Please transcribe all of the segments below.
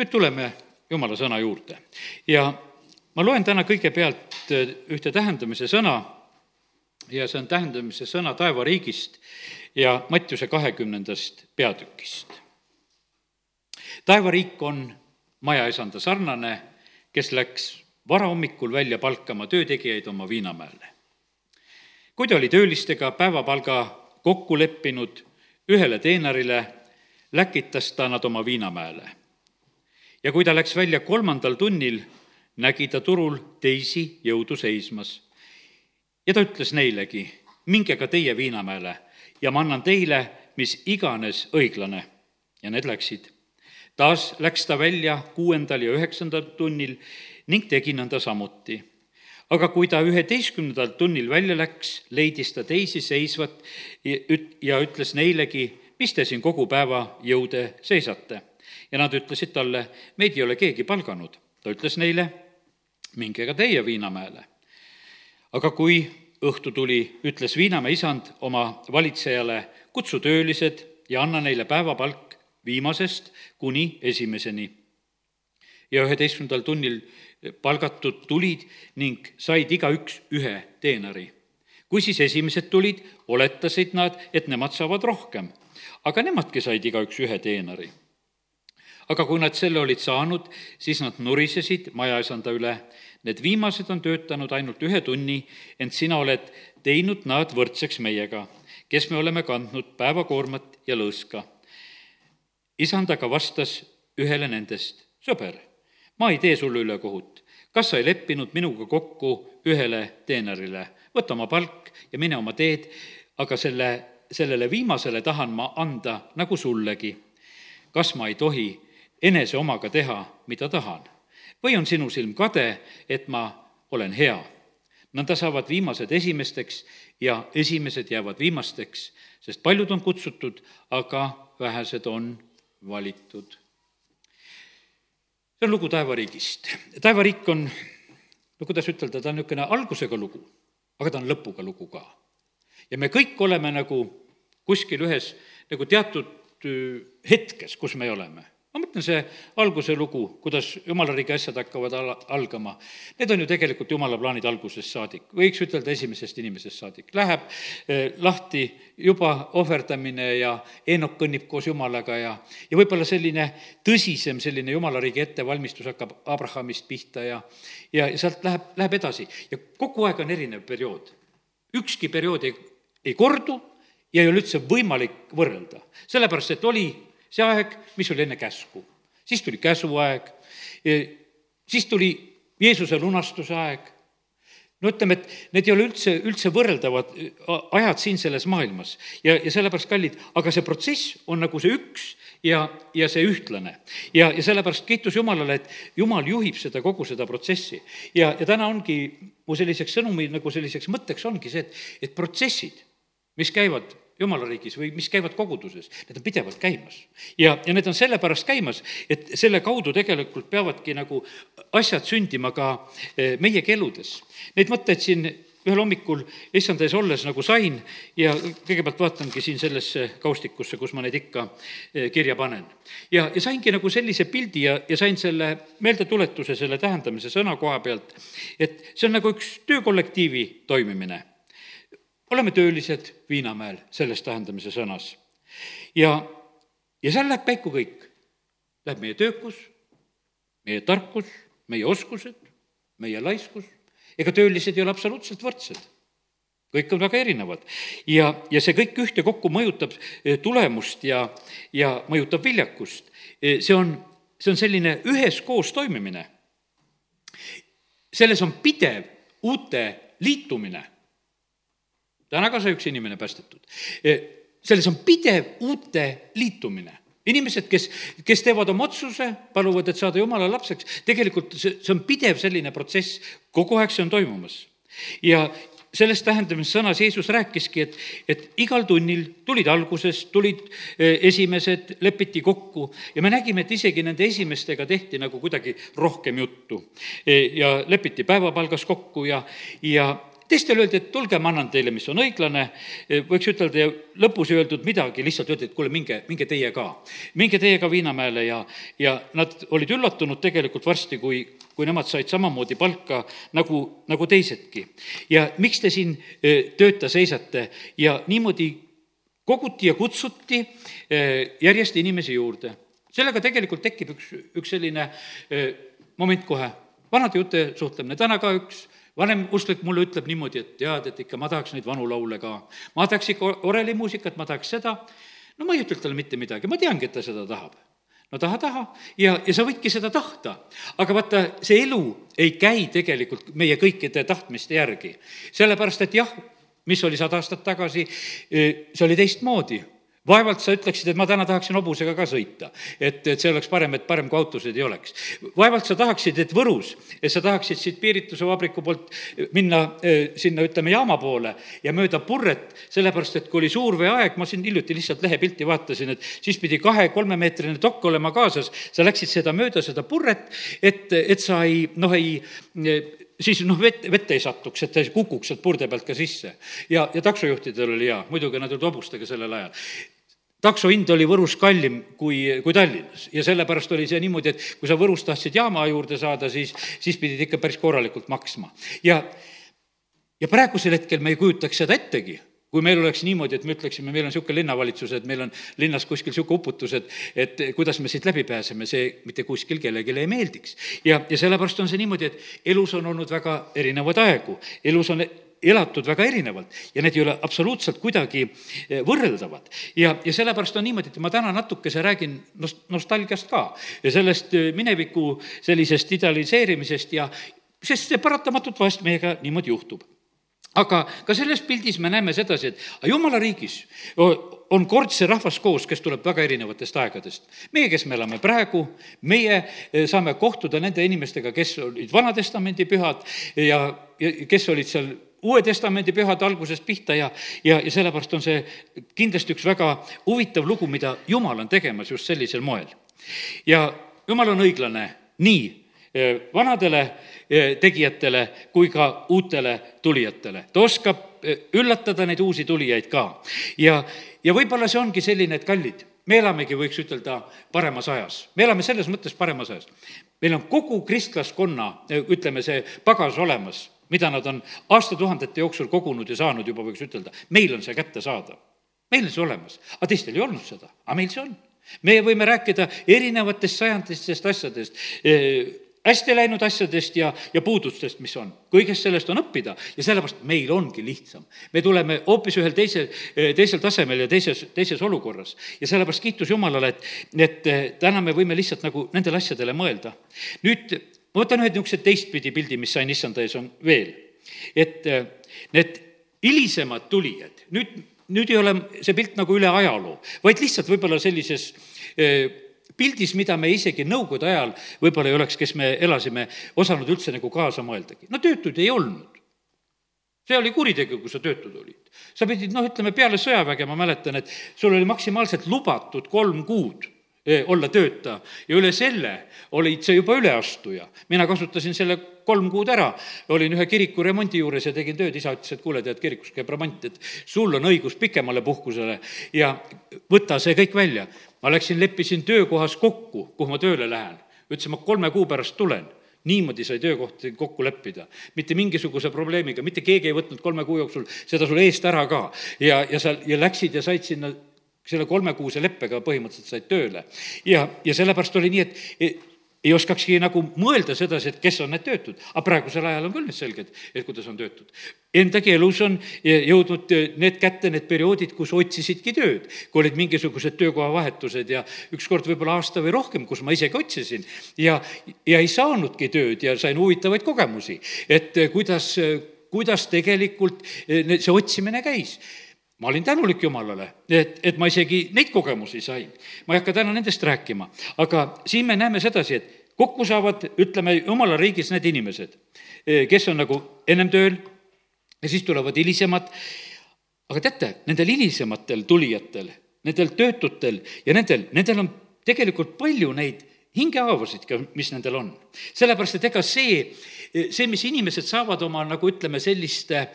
nüüd tuleme jumala sõna juurde ja ma loen täna kõigepealt ühte tähendamise sõna ja see on tähendamise sõna taevariigist ja Mattiuse kahekümnendast peatükist. taevariik on majaisanda sarnane, kes läks varahommikul välja palkama töötegijaid oma viinamäele. kui ta oli töölistega päevapalga kokku leppinud ühele teenarile, läkitas ta nad oma viinamäele ja kui ta läks välja kolmandal tunnil, nägi ta turul teisi jõudu seismas. ja ta ütles neilegi, minge ka teie Viinamäele ja ma annan teile mis iganes õiglane. ja need läksid. taas läks ta välja kuuendal ja üheksandal tunnil ning tegi nõnda samuti. aga kui ta üheteistkümnendal tunnil välja läks, leidis ta teisi seisvat ja ütles neilegi, mis te siin kogu päeva jõude seisate ja nad ütlesid talle, meid ei ole keegi palganud. ta ütles neile, minge ka teie Viinamäele. aga kui õhtu tuli, ütles Viinamäe isand oma valitsejale, kutsu töölised ja anna neile päevapalk viimasest kuni esimeseni. ja üheteistkümnendal tunnil palgatud tulid ning said igaüks ühe teenari. kui siis esimesed tulid, oletasid nad, et nemad saavad rohkem, aga nemadki said igaüks ühe teenari aga kui nad selle olid saanud, siis nad nurisesid majaisanda üle. Need viimased on töötanud ainult ühe tunni, ent sina oled teinud nad võrdseks meiega, kes me oleme kandnud päevakoormat ja lõõska. isand aga vastas ühele nendest, sõber, ma ei tee sulle ülekohut. kas sa ei leppinud minuga kokku ühele teenerile? võta oma palk ja mine oma teed, aga selle, sellele viimasele tahan ma anda nagu sullegi. kas ma ei tohi enese omaga teha, mida tahan. või on sinu silm kade, et ma olen hea? nõnda saavad viimased esimesteks ja esimesed jäävad viimasteks, sest paljud on kutsutud, aga vähesed on valitud. see on lugu taevariigist. taevariik on, no kuidas ütelda, ta on niisugune algusega lugu, aga ta on lõpuga lugu ka. ja me kõik oleme nagu kuskil ühes nagu teatud äh, hetkes, kus me oleme ma mõtlen, see alguse lugu, kuidas jumala riigi asjad hakkavad al-, algama, need on ju tegelikult jumala plaanid algusest saadik, võiks ütelda esimesest inimesest saadik. Läheb eh, lahti juba ohverdamine ja Eenok kõnnib koos jumalaga ja, ja võib-olla selline tõsisem selline jumala riigi ettevalmistus hakkab Abrahamist pihta ja, ja sealt läheb, läheb edasi. ja kogu aeg on erinev periood. ükski periood ei, ei kordu ja ei ole üldse võimalik võrrelda, sellepärast et oli see aeg, mis oli enne käsku. siis tuli käsuaeg, siis tuli Jeesuse lunastuse aeg. no ütleme, et need ei ole üldse, üldse võrreldavad ajad siin selles maailmas ja, ja sellepärast kallid, aga see protsess on nagu see üks ja, ja see ühtlane. ja, ja sellepärast kiitus Jumalale, et Jumal juhib seda, kogu seda protsessi. ja, ja täna ongi mu selliseks sõnumi nagu selliseks mõtteks ongi see, et, et protsessid, mis käivad jumala riigis või mis käivad koguduses, need on pidevalt käimas. ja, ja need on sellepärast käimas, et selle kaudu tegelikult peavadki nagu asjad sündima ka eh, meiegi eludes. Neid mõtteid siin ühel hommikul issanda ees olles nagu sain ja kõigepealt vaatangi siin sellesse kaustikusse, kus ma neid ikka eh, kirja panen. ja, ja saingi nagu sellise pildi ja, ja sain selle meeldetuletuse, selle tähendamise sõna koha pealt, et see on nagu üks töökollektiivi toimimine oleme töölised Viinamäel selles tähendamise sõnas. ja, ja seal läheb käiku kõik. Läheb meie töökus, meie tarkus, meie oskused, meie laiskus, ega töölised ei ole absoluutselt võrdsed kõik on väga erinevad ja, ja see kõik ühtekokku mõjutab eh, tulemust ja, ja mõjutab viljakust. Eh, see on, see on selline üheskoos toimimine. selles on pidev uute liitumine täna ka sai üks inimene päästetud. E, selles on pidev uute liitumine inimesed, kes, kes teevad oma otsuse, paluvad, et saada jumala lapseks, tegelikult see, see on pidev selline protsess, kogu aeg see on toimumas. ja sellest tähendamisest sõnas Jeesus rääkiski, et, et igal tunnil tulid alguses, tulid e, esimesed, lepiti kokku ja me nägime, et isegi nende esimestega tehti nagu kuidagi rohkem juttu. E, ja lepiti päevapalgas kokku ja, ja teistele öeldi, et tulge, ma annan teile, mis on õiglane, võiks ütelda ja lõpus ei öeldud midagi, lihtsalt öeldi, et kuule, minge, minge teie ka. minge teie ka Viinamäele ja, ja nad olid üllatunud tegelikult varsti, kui, kui nemad said samamoodi palka nagu, nagu teisedki. ja miks te siin eh, tööta seisate ja niimoodi koguti ja kutsuti eh, järjest inimesi juurde. sellega tegelikult tekib üks, üks selline moment kohe, vanade jutte suhtlemine, täna ka üks vanem usklik mulle ütleb niimoodi, et tead, et ikka ma tahaks neid vanu laule ka. ma tahaks ikka orelimuusikat, ma tahaks seda. no ma ei ütle talle mitte midagi, ma teangi, et ta seda tahab no taha, taha ja, ja sa võidki seda tahta. aga vaata, see elu ei käi tegelikult meie kõikide tahtmiste järgi. sellepärast, et jah, mis oli sada aastat tagasi, see oli teistmoodi vaevalt sa ütleksid, et ma täna tahaksin hobusega ka sõita. et, et see oleks parem, et parem kui autosid ei oleks. vaevalt sa tahaksid, et Võrus, et sa tahaksid siit piirituse vabriku poolt minna eh, sinna, ütleme, jaama poole ja mööda purret, sellepärast et kui oli suurveeaeg, ma siin hiljuti lihtsalt lehepilti vaatasin, et siis pidi kahe-kolmemeetrine dokk olema kaasas, sa läksid seda mööda seda purret, et, et sa ei, noh, ei siis noh, vett, vette ei satuks, et ta ei kukuks sealt purde pealt ka sisse. ja, ja taksojuhtidel oli hea, muidugi nad olid hobustega sellel ajal takso hind oli Võrus kallim kui, kui Tallinnas ja sellepärast oli see niimoodi, et kui sa Võrus tahtsid jaama juurde saada, siis, siis pidid ikka päris korralikult maksma. ja, ja praegusel hetkel me ei kujutaks seda ettegi kui meil oleks niimoodi, et me ütleksime, meil on niisugune linnavalitsus, et meil on linnas kuskil niisugune uputus, et, et kuidas me siit läbi pääseme, see mitte kuskil kellelegi ei meeldiks. ja, ja sellepärast on see niimoodi, et elus on olnud väga erinevaid aegu, elus on elatud väga erinevalt ja need ei ole absoluutselt kuidagi eh, võrreldavad. ja, ja sellepärast on niimoodi, et ma täna natukese räägin nost-, nostalgiast ka ja sellest eh, mineviku sellisest idealiseerimisest ja sest see paratamatult vahest meiega niimoodi juhtub aga ka selles pildis me näeme sedasi, et jumala riigis on kord see rahvas koos, kes tuleb väga erinevatest aegadest. meie, kes me elame praegu, meie e, saame kohtuda nende inimestega, kes olid Vana-testamendi pühad ja, ja kes olid seal Uue Testamendi pühade algusest pihta ja, ja, ja sellepärast on see kindlasti üks väga huvitav lugu, mida Jumal on tegemas just sellisel moel. ja Jumal on õiglane nii Eh, vanadele eh, tegijatele kui ka uutele tulijatele. ta oskab eh, üllatada neid uusi tulijaid ka. ja, ja võib-olla see ongi selline, et kallid, me elamegi, võiks ütelda, paremas ajas. me elame selles mõttes paremas ajas. meil on kogu kristlaskonna, ütleme, see pagas olemas, mida nad on aastatuhandete jooksul kogunud ja saanud juba, võiks ütelda. meil on see kättesaadav. meil on see olemas, aga teistel ei olnud seda, aga meil see on meie võime rääkida erinevatest sajandistest asjadest hästi läinud asjadest ja, ja puudustest, mis on. kõigest sellest on õppida ja sellepärast meil ongi lihtsam. me tuleme hoopis ühel teisel, teisel tasemel ja teises, teises olukorras. ja sellepärast kiitus Jumalale, et, et eh, täna me võime lihtsalt nagu nendele asjadele mõelda. nüüd ma võtan ühe niisuguse teistpidi pildi, mis sain issanda ees, on veel. et eh, need hilisemad tulijad, nüüd, nüüd ei ole see pilt nagu üle ajaloo, vaid lihtsalt võib-olla sellises eh, pildis, mida me isegi nõukogude ajal võib-olla ei oleks, kes me elasime, osanud üldse nagu kaasa mõeldagi. no töötuid ei olnud. see oli kuritegu, kui sa töötud olid. sa pidid, noh, ütleme peale sõjaväge, ma mäletan, et sul oli maksimaalselt lubatud kolm kuud olla tööta ja üle selle olid sa juba üleastuja. mina kasutasin selle kolm kuud ära, olin ühe kiriku remondi juures ja tegin tööd, isa ütles, et kuule, tead, kirikus käib remont, et sul on õigus pikemale puhkusele ja võta see kõik välja ma läksin, leppisin töökohas kokku, kuhu ma tööle lähen. ütlesin, ma kolme kuu pärast tulen niimoodi sai töökohti kokku leppida. mitte mingisuguse probleemiga, mitte keegi ei võtnud kolme kuu jooksul seda sulle eest ära ka. ja, ja sa, ja läksid ja said sinna selle kolmekuuse leppega põhimõtteliselt said tööle. ja, ja sellepärast oli nii, et ei oskakski nagu mõelda sedasi, et kes on need töötud. aga praegusel ajal on küll nüüd selged, et kuidas on töötud. Endagi elus on jõudnud need kätte, need perioodid, kus otsisidki tööd, kui olid mingisugused töökohavahetused ja ükskord võib-olla aasta või rohkem, kus ma isegi otsisin ja, ja ei saanudki tööd ja sain huvitavaid kogemusi, et kuidas, kuidas tegelikult see otsimine käis ma olin tänulik Jumalale, et, et ma isegi neid kogemusi sain. ma ei hakka täna nendest rääkima, aga siin me näeme sedasi, et kokku saavad, ütleme, Jumala riigis need inimesed, kes on nagu ennem tööl ja siis tulevad hilisemad, aga teate, nendel hilisematel tulijatel, nendel töötutel ja nendel, nendel on tegelikult palju neid hingehaavasid ka, mis nendel on. sellepärast, et ega see, see, mis inimesed saavad oma nagu ütleme, selliste,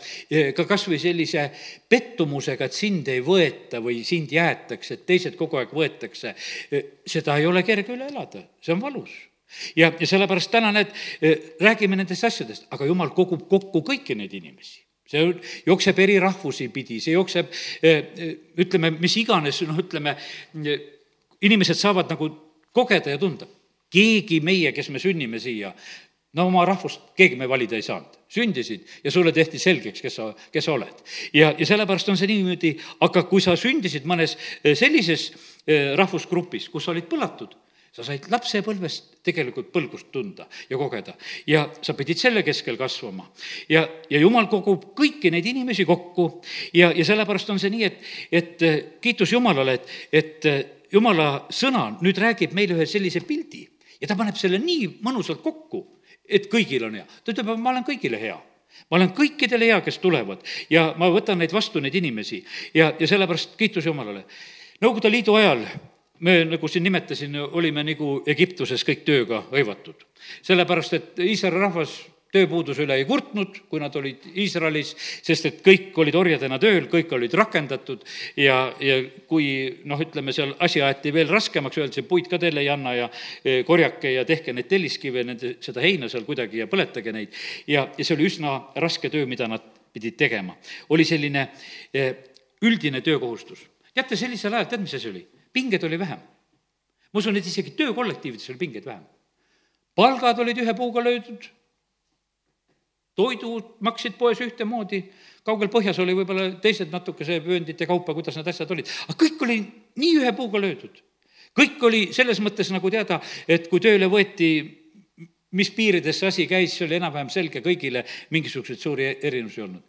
ka kas või sellise pettumusega, et sind ei võeta või sind jäetakse, et teised kogu aeg võetakse, seda ei ole kerge üle elada, see on valus. Ja, ja sellepärast täna näed, räägime nendest asjadest, aga jumal kogub kokku kõiki neid inimesi. See jookseb eri rahvusi pidi, see jookseb ütleme, mis iganes, noh, ütleme, inimesed saavad nagu kogeda ja tunda. keegi meie, kes me sünnime siia, no oma rahvust keegi me valida ei saanud, sündisid ja sulle tehti selgeks, kes sa, kes sa oled. ja, ja sellepärast on see niimoodi, aga kui sa sündisid mõnes eh, sellises eh, rahvusgrupis, kus olid põlatud, sa said lapsepõlvest tegelikult põlgust tunda ja kogeda ja sa pidid selle keskel kasvama. ja, ja jumal kogub kõiki neid inimesi kokku ja, ja sellepärast on see nii, et, et eh, kiitus Jumalale, et, et jumala sõna nüüd räägib meile ühe sellise pildi ja ta paneb selle nii mõnusalt kokku, et kõigil on hea. ta ütleb, ma olen kõigile hea ma olen kõikidele hea, kes tulevad ja ma võtan neid vastu, neid inimesi ja, ja sellepärast kiitus Jumalale. Nõukogude Liidu ajal me, nagu siin nimetasin, olime nagu Egiptuses kõik tööga hõivatud. sellepärast, et Iisraeli rahvas tööpuuduse üle ei kurtnud, kui nad olid Iisraelis, sest et kõik olid orjadena tööl, kõik olid rakendatud ja, ja kui noh, ütleme seal asi aeti veel raskemaks, öeldi, see puit ka teile ei anna ja e, korjake ja tehke neid telliskive, nende, seda heina seal kuidagi ja põletage neid. ja, ja see oli üsna raske töö, mida nad pidid tegema. oli selline e, üldine töökohustus. teate, sellisel ajal, tead, mis asi oli? pingeid oli vähem. ma usun, et isegi töökollektiivides oli pingeid vähem. palgad olid ühe puuga löödud toidud maksid poes ühtemoodi, kaugel põhjas oli võib-olla teised natukese vööndite kaupa, kuidas need asjad olid, aga kõik oli nii ühe puuga löödud. kõik oli selles mõttes nagu teada, et kui tööle võeti, mis piirides see asi käis, see oli enam-vähem selge kõigile, mingisuguseid suuri erinevusi ei olnud.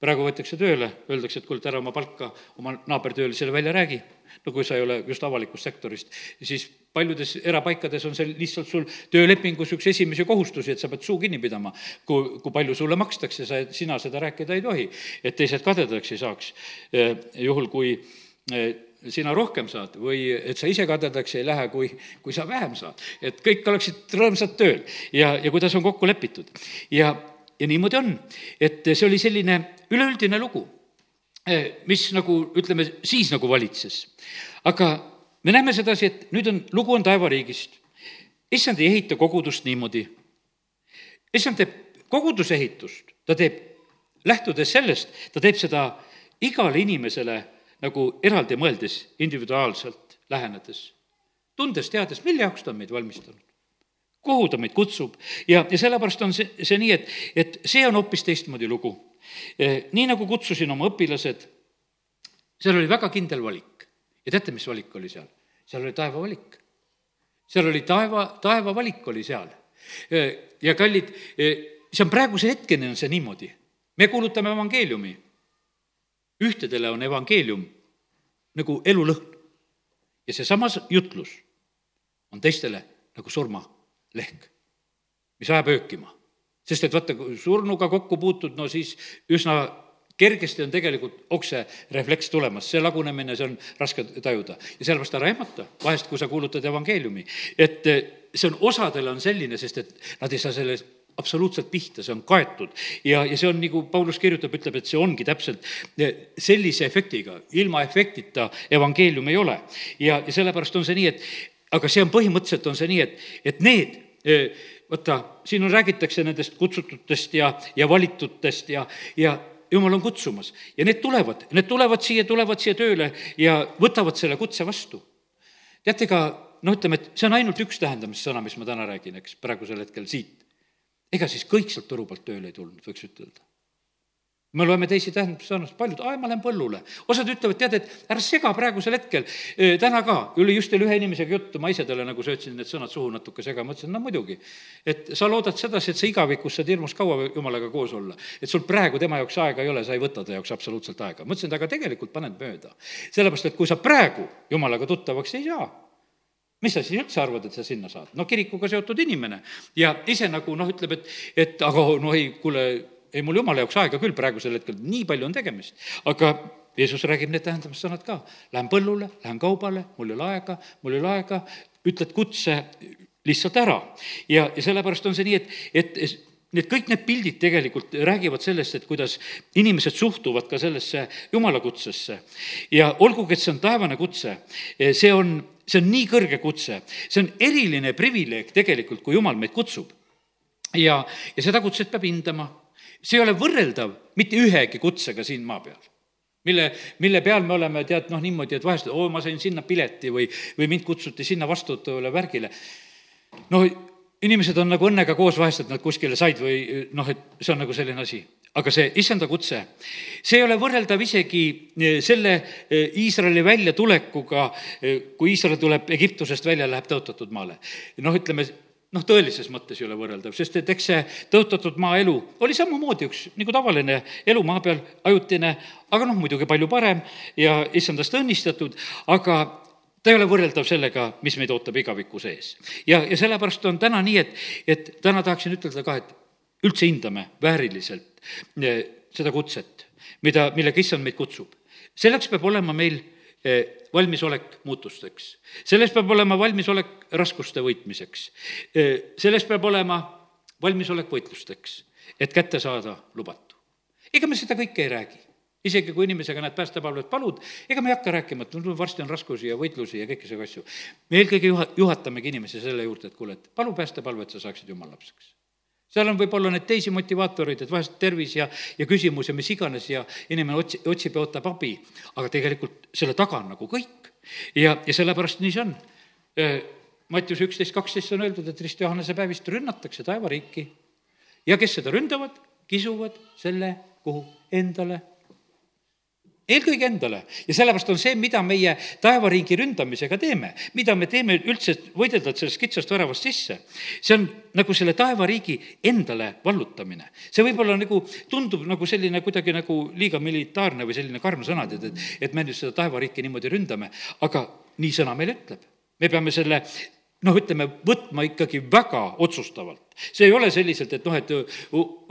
praegu võetakse tööle, öeldakse, et kuule, ära oma palka oma naabertöölisele välja räägi no kui sa ei ole just avalikust sektorist, siis paljudes erapaikades on see lihtsalt sul töölepingus üks esimesi kohustusi, et sa pead suu kinni pidama. kui, kui palju sulle makstakse, sa, sina seda rääkida ei tohi, et teised kadedaks ei saaks. Eh, juhul, kui eh, sina rohkem saad või et sa ise kadedaks ei lähe, kui, kui sa vähem saad. et kõik oleksid rõõmsad tööl ja, ja kuidas on kokku lepitud. ja, ja niimoodi on, et see oli selline üleüldine lugu mis nagu ütleme, siis nagu valitses. aga me näeme sedasi, et nüüd on, lugu on taevariigist. issand ei ehita kogudust niimoodi. issand teeb kogudusehitust, ta teeb, lähtudes sellest, ta teeb seda igale inimesele nagu eraldi mõeldes, individuaalselt lähenedes. tundes, teades, mille jaoks ta on meid valmistanud kuhu ta meid kutsub ja, ja sellepärast on see, see nii, et, et see on hoopis teistmoodi lugu Eh, nii nagu kutsusin oma õpilased, seal oli väga kindel valik. ja teate, mis valik oli seal? seal oli taeva valik. seal oli taeva, taeva valik oli seal. Eh, ja kallid, eh, see on praeguse hetkeni on see niimoodi. me kuulutame evangeeliumi. ühtedele on evangeelium nagu elulõhn. ja seesamas jutlus on teistele nagu surmalehk, mis ajab öökima sest et vaata, kui surnuga kokku puutud, no siis üsna kergesti on tegelikult okserefleks tulemas, see lagunemine, see on raske tajuda. ja sellepärast ära ehmata, vahest kui sa kuulutad evangeeliumi, et eh, see on, osadele on selline, sest et nad ei saa selle absoluutselt pihta, see on kaetud. ja, ja see on, nagu Paulus kirjutab, ütleb, et see ongi täpselt eh, sellise efektiga, ilma efektita evangeelium ei ole. ja, ja sellepärast on see nii, et aga see on põhimõtteliselt, on see nii, et, et need vaata, siin on, räägitakse nendest kutsututest ja, ja valitutest ja, ja jumal on kutsumas ja need tulevad, need tulevad siia, tulevad siia tööle ja võtavad selle kutse vastu. teate ka, noh, ütleme, et see on ainult üks tähendamissõna, mis ma täna räägin, eks, praegusel hetkel siit. ega siis kõik sealt Võru poolt tööle ei tulnud, võiks ütelda me loeme teisi tähendussõnasid, paljud, aa, ma lähen põllule. osad ütlevad, tead, et ära sega praegusel hetkel, täna ka, oli just teil ühe inimesega juttu, ma ise talle nagu söötsin need sõnad suhu natuke sega, mõtlesin, no muidugi. et sa loodad sedasi, et sa igavikus saad hirmus kaua jumalaga koos olla. et sul praegu tema jaoks aega ei ole, sa ei võta ta jaoks absoluutselt aega. mõtlesin, et aga tegelikult paned mööda. sellepärast, et kui sa praegu jumalaga tuttavaks ei saa, mis sa siis üldse arvad, et sa sinna saad? no kirikuga seotud inimene ja ise nagu noh, ütleb, et, et aga no ei, kuule, ei, mul jumala jaoks aega küll praegusel hetkel, nii palju on tegemist. aga Jeesus räägib need tähendamissõnad ka. Lähen põllule, lähen kaubale, mul ei ole aega, mul ei ole aega, ütled kutse lihtsalt ära. ja, ja sellepärast on see nii, et, et need kõik need pildid tegelikult räägivad sellest, et kuidas inimesed suhtuvad ka sellesse jumala kutsesse. ja olgugi, et see on taevane kutse, see on, see on nii kõrge kutse, see on eriline privileeg tegelikult, kui jumal meid kutsub. ja, ja seda kutset peab hindama. See ei ole võrreldav mitte ühegi kutsega siin maa peal mille, mille peal me oleme, tead, noh, niimoodi, et vahest, oo, ma sain sinna pileti või, või mind kutsuti sinna vastutavale värgile. no inimesed on nagu õnnega koos vahest, et nad kuskile said või noh, et see on nagu selline asi. aga see issanda kutse, see ei ole võrreldav isegi eh, selle eh, Iisraeli väljatulekuga, eh, kui Iisrael tuleb Egiptusest välja, läheb tõotatud maale. noh, ütleme, noh, tõelises mõttes ei ole võrreldav, sest et eks see tõotatud maaelu oli samamoodi üks nagu tavaline elu maa peal, ajutine, aga noh, muidugi palju parem ja issandast õnnistatud, aga ta ei ole võrreldav sellega, mis meid ootab igaviku sees. ja, ja sellepärast on täna nii, et, et täna tahaksin ütelda ka, et üldse hindame vääriliselt eh, seda kutset, mida, millega issand meid kutsub. selleks peab olema meil valmisolek muutusteks. selles peab olema valmisolek raskuste võitmiseks. Eh, selles peab olema valmisolek võitlusteks, et kätte saada lubatu. ega me seda kõike ei räägi isegi kui inimesega näed päästepalvet palud, ega me ei hakka rääkima, et no varsti on raskusi ja võitlusi ja kõiki selliseid asju. me eelkõige juha-, juhatamegi inimesi selle juurde, et kuule, et palu päästepalvet, sa saaksid jumala lapseks seal on võib-olla neid teisi motivaatoreid, et vahest tervis ja, ja küsimus ja mis iganes ja inimene otsi-, otsib ja ootab abi, aga tegelikult selle taga on nagu kõik. ja, ja sellepärast nii see on. Mattius üksteist kaksteist on öeldud, et Rist Johannese päevist rünnatakse taevariiki. Ja kes seda ründavad, kisuvad selle kuhu? Endale eelkõige endale ja sellepärast on see, mida meie taevariigi ründamisega teeme, mida me teeme üldse, võidelda sellest kitsast väravast sisse, see on nagu selle taevariigi endale vallutamine. see võib-olla nagu tundub nagu selline kuidagi nagu liiga militaarne või selline karm sõna, tead, et, et me nüüd seda taevariiki niimoodi ründame, aga nii sõna meile ütleb. me peame selle noh, ütleme, võtma ikkagi väga otsustavalt. see ei ole selliselt, et noh, et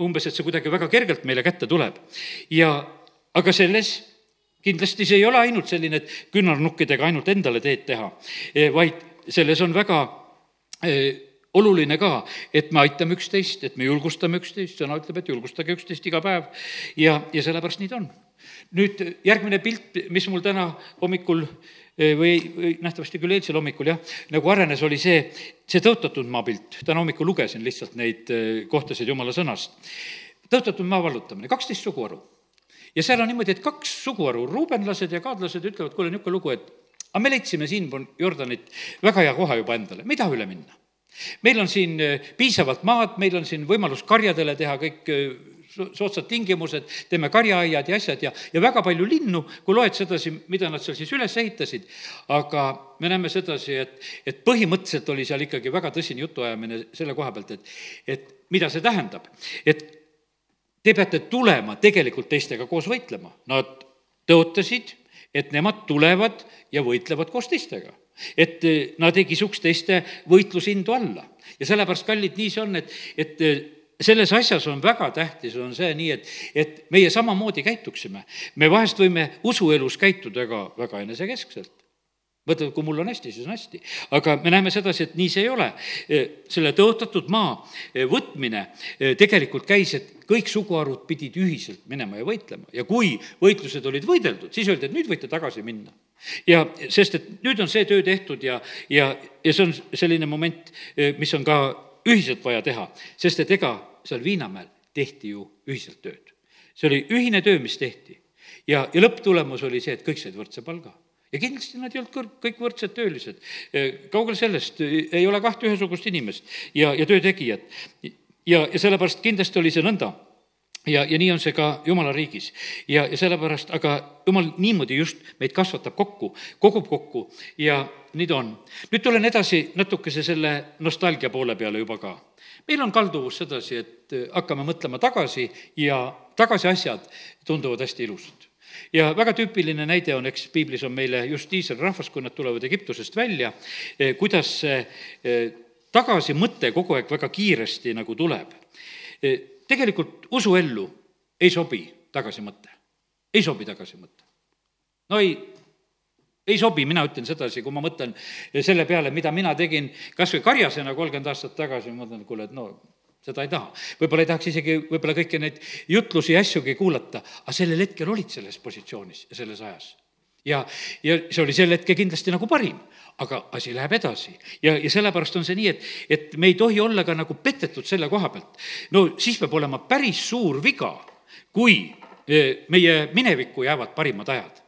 umbes, et see kuidagi väga kergelt meile kätte tuleb. ja aga selles kindlasti see ei ole ainult selline, et küünarnukkidega ainult endale teed teha, e, vaid selles on väga e, oluline ka, et me aitame üksteist, et me julgustame üksteist, sõna ütleb, et julgustage üksteist iga päev ja, ja sellepärast nii ta on. nüüd järgmine pilt, mis mul täna hommikul e, või, või nähtavasti küll eilsel hommikul jah, nagu arenes, oli see, see tõotatud maa pilt. täna hommikul lugesin lihtsalt neid kohtasid jumala sõnast. tõotatud maa vallutamine, kaksteist suguharu ja seal on niimoodi, et kaks suguharu, ruubenlased ja kaadlased ütlevad, kuule, niisugune lugu, et aga me leidsime siinpool Jordanit väga hea koha juba endale, me ei taha üle minna. meil on siin äh, piisavalt maad, meil on siin võimalus karjadele teha kõik äh, soodsad tingimused, teeme karjaaiad ja asjad ja, ja väga palju linnu, kui loed sedasi, mida nad seal siis üles ehitasid, aga me näeme sedasi, et, et põhimõtteliselt oli seal ikkagi väga tõsine jutuajamine selle koha pealt, et, et mida see tähendab. et te peate tulema tegelikult teistega koos võitlema. Nad tõotasid, et nemad tulevad ja võitlevad koos teistega. et eh, nad ei kisuks teiste võitlusindu alla. ja sellepärast, kallid, nii see on, et, et eh, selles asjas on väga tähtis, on see nii, et, et meie samamoodi käituksime. me vahest võime usuelus käituda ka väga enesekeskselt mõtled, kui mul on hästi, siis on hästi. aga me näeme sedasi, et nii see ei ole. E, selle tõotatud maa e, võtmine e, tegelikult käis, et kõik suguharud pidid ühiselt minema ja võitlema ja kui võitlused olid võideldud, siis öeldi, et nüüd võite tagasi minna. ja sest, et nüüd on see töö tehtud ja, ja, ja see on selline moment, mis on ka ühiselt vaja teha, sest et ega seal Viinamäel tehti ju ühiselt tööd. see oli ühine töö, mis tehti. ja, ja lõpptulemus oli see, et kõik said võrdse palga ja kindlasti nad ei olnud kõr-, kõik võrdsed töölised. kaugel sellest, ei ole kahte ühesugust inimest ja, ja töötegijat. ja, ja sellepärast kindlasti oli see nõnda ja, ja nii on see ka jumala riigis. ja, ja sellepärast, aga jumal niimoodi just meid kasvatab kokku, kogub kokku ja nii ta on. nüüd tulen edasi natukese selle nostalgia poole peale juba ka. meil on kalduvus sedasi, et hakkame mõtlema tagasi ja tagasi asjad tunduvad hästi ilusad ja väga tüüpiline näide on, eks piiblis on meile just Iisraeli rahvas, kui nad tulevad Egiptusest välja, eh, kuidas see eh, tagasimõte kogu aeg väga kiiresti nagu tuleb. Eh, tegelikult usuellu ei sobi tagasimõte, ei sobi tagasimõte. no ei, ei sobi, mina ütlen sedasi, kui ma mõtlen selle peale, mida mina tegin kas või karjasena kolmkümmend aastat tagasi, ma mõtlen, kuule, et no seda ei taha. võib-olla ei tahaks isegi võib-olla kõiki neid jutlusi ja asjugi kuulata, aga sellel hetkel olid selles positsioonis ja selles ajas. ja, ja see oli sel hetkel kindlasti nagu parim, aga asi läheb edasi. ja, ja sellepärast on see nii, et, et me ei tohi olla ka nagu petetud selle koha pealt. no siis peab olema päris suur viga, kui eh, meie minevikku jäävad parimad ajad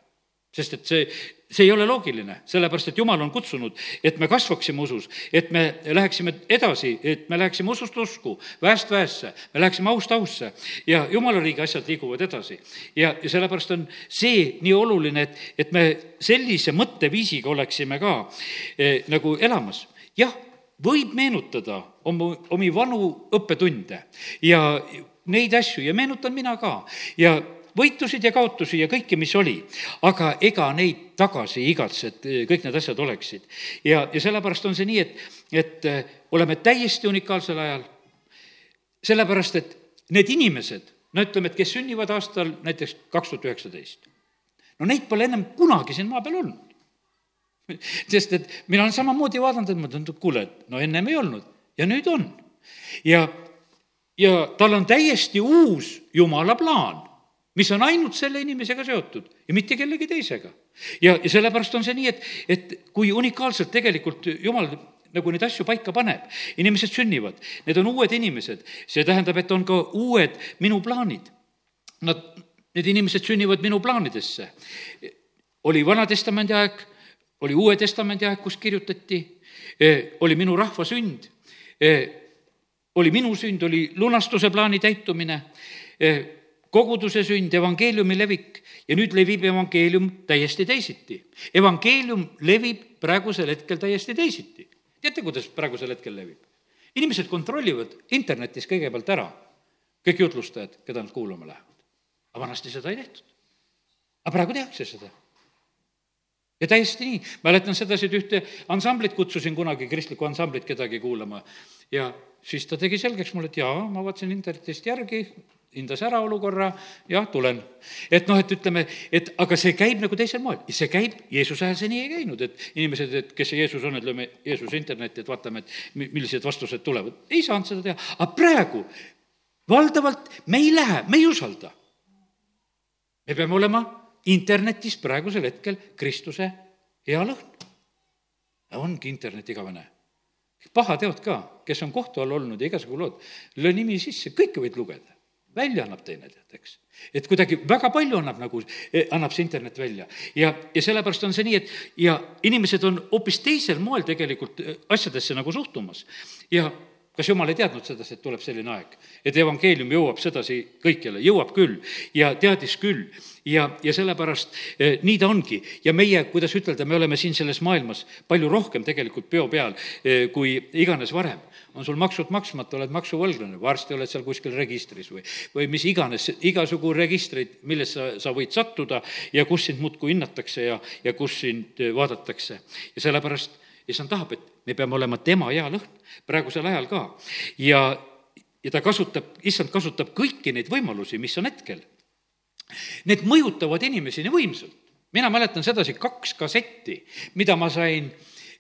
sest et see, see ei ole loogiline, sellepärast et Jumal on kutsunud, et me kasvaksime usus, et me läheksime edasi, et me läheksime usust usku, väest väesse, me läheksime aust ausse ja Jumala riigi asjad liiguvad edasi. ja, ja sellepärast on see nii oluline, et, et me sellise mõtteviisiga oleksime ka eh, nagu elamas. jah, võib meenutada oma, omi vanu õppetunde ja neid asju ja meenutan mina ka ja võitusid ja kaotusi ja kõike, mis oli. aga ega neid tagasi ei igatse, et eh, kõik need asjad oleksid. ja, ja sellepärast on see nii, et, et eh, oleme täiesti unikaalsel ajal, sellepärast et need inimesed, no ütleme, et kes sünnivad aastal näiteks kaks tuhat üheksateist, no neid pole ennem kunagi siin maa peal olnud. sest et mina olen samamoodi vaadanud, et ma et kuule, et no ennem ei olnud ja nüüd on. ja, ja tal on täiesti uus jumala plaan mis on ainult selle inimesega seotud ja mitte kellegi teisega. ja, ja sellepärast on see nii, et, et kui unikaalselt tegelikult jumal nagu neid asju paika paneb, inimesed sünnivad, need on uued inimesed, see tähendab, et on ka uued minu plaanid. Nad, need inimesed sünnivad minu plaanidesse. oli Vana-testamendi aeg, oli Uue Testamendi aeg, kus kirjutati, eh, oli minu rahva sünd, eh, oli minu sünd, oli lunastuse plaani täitumine eh, koguduse sünd, evangeeliumi levik ja nüüd levib evangeelium täiesti teisiti. evangeelium levib praegusel hetkel täiesti teisiti. teate, kuidas praegusel hetkel levib? inimesed kontrollivad internetis kõigepealt ära kõik jutlustajad, keda nad kuulama lähevad. aga vanasti seda ei tehtud. aga praegu tehakse seda. ja täiesti nii, mäletan sedasi, et ühte ansamblit kutsusin kunagi, kristlikku ansamblit kedagi kuulama ja siis ta tegi selgeks mulle, et jaa, ma vaatasin internetist järgi, hindas ära olukorra, jah, tulen. et noh, et ütleme, et aga see käib nagu teisel moel, see käib, Jeesuse ajal see nii ei käinud, et inimesed, et kes see Jeesus on, et lööme Jeesuse internetti, et vaatame, et millised vastused tulevad. ei saanud seda teha, aga praegu valdavalt me ei lähe, me ei usalda. me peame olema internetis praegusel hetkel Kristuse hea lõhn. ongi internet igavene pahateod ka, kes on kohtu all olnud ja igasugu lood, löö nimi sisse, kõike võid lugeda välja annab teine, tead, eks. et kuidagi väga palju annab nagu, eh, annab see internet välja ja, ja sellepärast on see nii, et ja inimesed on hoopis teisel moel tegelikult eh, asjadesse nagu suhtumas. ja kas jumal ei teadnud sedasi, et tuleb selline aeg, et evangeelium jõuab sedasi kõikjale, jõuab küll ja teadis küll ja, ja sellepärast eh, nii ta ongi. ja meie, kuidas ütelda, me oleme siin selles maailmas palju rohkem tegelikult peo peal eh, kui iganes varem. on sul maksud maksmata, oled maksuvõlglane, varsti oled seal kuskil registris või, või mis iganes, igasugu registreid, millesse sa, sa võid sattuda ja kus sind muudkui hinnatakse ja, ja kus sind eh, vaadatakse. ja sellepärast issand tahab, et me peame olema tema hea lõhn praegusel ajal ka. ja, ja ta kasutab, issand kasutab kõiki neid võimalusi, mis on hetkel. Need mõjutavad inimesi nii võimsalt. mina mäletan sedasi kaks kassetti, mida ma sain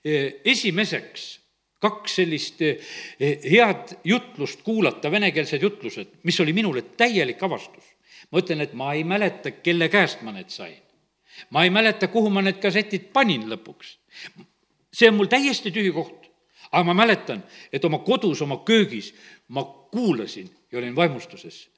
eh, esimeseks kaks sellist eh, head jutlust kuulata, venekeelsed jutlused, mis oli minule täielik avastus. ma ütlen, et ma ei mäleta, kelle käest ma need sain. ma ei mäleta, kuhu ma need kassetid panin lõpuks see on mul täiesti tühi koht. aga ma mäletan, et oma kodus, oma köögis ma kuulasin ja olin vaimustuses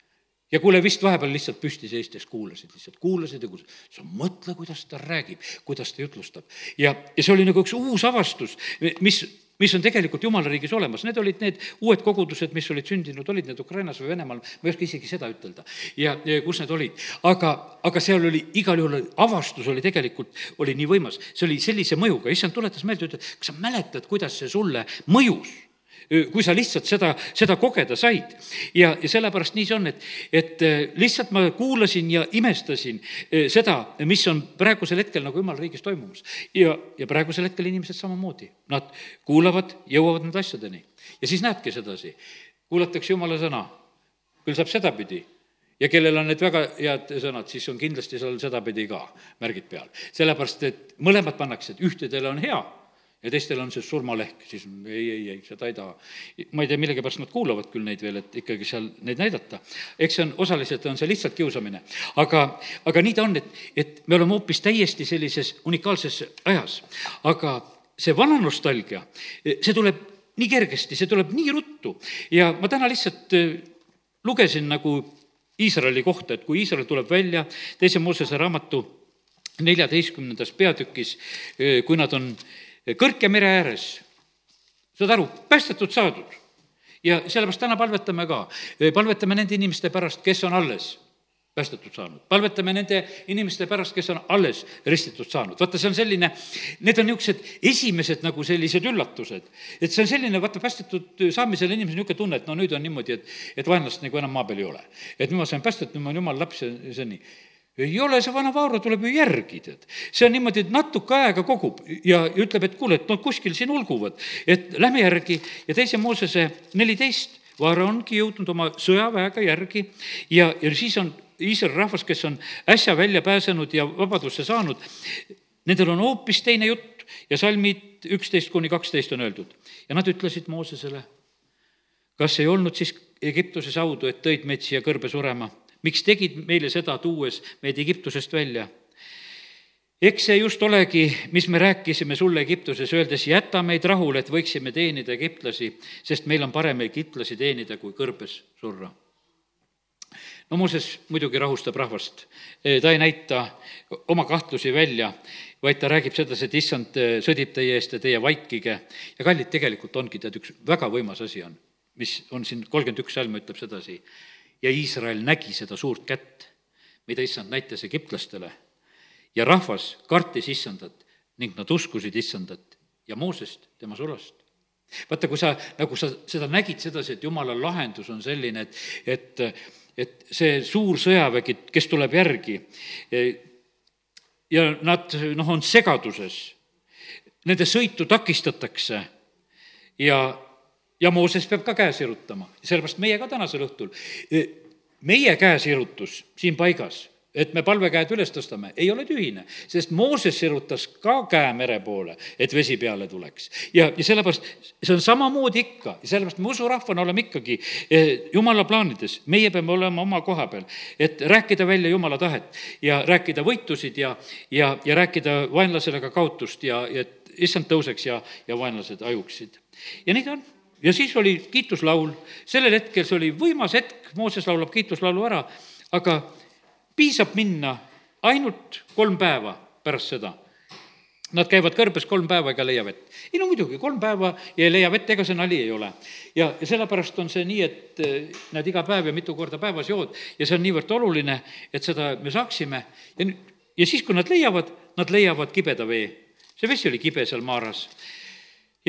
ja kuule, vist vahepeal lihtsalt püsti seistes kuulasid, lihtsalt kuulasid ja kuulasid. sa mõtle, kuidas ta räägib, kuidas ta jutlustab. ja, ja see oli nagu üks uus avastus, mis mis on tegelikult jumala riigis olemas, need olid need uued kogudused, mis olid sündinud, olid need Ukrainas või Venemaal, ma ei oska isegi seda ütelda. ja, ja kus need olid, aga, aga seal oli igal juhul, avastus oli tegelikult, oli nii võimas, see oli sellise mõjuga, issand tuletas meelde, ütles, kas sa mäletad, kuidas see sulle mõjus kui sa lihtsalt seda, seda kogeda said. ja, ja sellepärast nii see on, et, et äh, lihtsalt ma kuulasin ja imestasin äh, seda, mis on praegusel hetkel nagu jumala riigis toimumas. ja, ja praegusel hetkel inimesed samamoodi, nad kuulavad, jõuavad nende asjadeni. ja siis näedki sedasi, kuulatakse jumala sõna, küll saab sedapidi ja kellel on need väga head sõnad, siis on kindlasti seal sedapidi ka märgid peal. sellepärast, et mõlemad pannakse, et ühtedele on hea ja teistel on see surmalehk, siis ei, ei, ei, seda ei taha. ma ei tea, millegipärast nad kuulavad küll neid veel, et ikkagi seal neid näidata. eks see on, osaliselt on see lihtsalt kiusamine. aga, aga nii ta on, et, et me oleme hoopis täiesti sellises unikaalses ajas. aga see vana nostalgia, see tuleb nii kergesti, see tuleb nii ruttu ja ma täna lihtsalt eh, lugesin nagu Iisraeli kohta, et kui Iisrael tuleb välja teise Moosese raamatu neljateistkümnendas peatükis, eh, kui nad on kõrge mere ääres, saad aru, päästetud saadud. ja sellepärast täna palvetame ka, palvetame nende inimeste pärast, kes on alles päästetud saanud. palvetame nende inimeste pärast, kes on alles ristitud saanud. vaata, see on selline, need on niisugused esimesed nagu sellised üllatused. et see on selline, vaata, päästetud saamisel inimesel niisugune tunne, et no nüüd on niimoodi, et, et vaenlast nagu enam maa peal ei ole. et nüüd ma sain päästetud, nüüd ma olen jumala laps ja see on nii ei ole, see vana Vaaro tuleb ju järgi, tead. see on niimoodi, et natuke aega kogub ja ütleb, et kuule, et no kuskil siin ulguvad, et lähme järgi. Ja teise Moosese neliteist, Vaaro ongi jõudnud oma sõjaväega järgi. Ja, ja siis on Iisraeli rahvas, kes on äsja välja pääsenud ja vabadusse saanud, nendel on hoopis teine jutt. Ja salmid üksteist kuni kaksteist on öeldud. ja nad ütlesid Moosesele, kas ei olnud siis Egiptuses audu, et tõid meid siia kõrbe surema miks tegid meile seda, tuues meid Egiptusest välja? eks see just olegi, mis me rääkisime sulle Egiptuses, öeldes jäta meid rahule, et võiksime teenida egiptlasi, sest meil on parem egiptlasi teenida, kui kõrbes surra. no Mooses muidugi rahustab rahvast, ta ei näita oma kahtlusi välja, vaid ta räägib sedasi, et issand sõdib teie eest ja teie vaikige. ja kallid, tegelikult ongi tead, üks väga võimas asi on, mis on siin kolmkümmend üks salm ütleb sedasi ja Iisrael nägi seda suurt kätt, mida issand näitas egiptlastele. ja rahvas kartis issandat ning nad uskusid issandat ja Moosest, tema sulast. vaata, kui sa, nagu sa seda nägid sedasi, et jumala lahendus on selline, et, et, et see suur sõjavägi, kes tuleb järgi, ja nad, noh, on segaduses, nende sõitu takistatakse ja ja Mooses peab ka käe sirutama, sellepärast meie ka tänasel õhtul, e, meie käesirutus siin paigas, et me palvekäed üles tõstame, ei ole tühine, sest Mooses sirutas ka käe mere poole, et vesi peale tuleks. ja, ja sellepärast see on samamoodi ikka. Sellepärast me usurahvana oleme ikkagi e, jumala plaanides, meie peame olema oma koha peal, et rääkida välja jumala tahet ja rääkida võitusid ja, ja, ja rääkida vaenlasele ka kaotust ja, ja et issand tõuseks ja, ja vaenlased hajuksid. ja nii ta on ja siis oli kiituslaul, sellel hetkel see oli võimas hetk, Mooses laulab kiituslaulu ära, aga piisab minna ainult kolm päeva pärast seda. Nad käivad kõrbes kolm päeva ega leia vett. ei no muidugi, kolm päeva ja ei leia vett, ega see nali ei ole. ja, ja sellepärast on see nii, et eh, näed, iga päev ja mitu korda päevas jood ja see on niivõrd oluline, et seda me saaksime ja ja siis, kui nad leiavad, nad leiavad kibeda vee. see vesi oli kibe seal maaras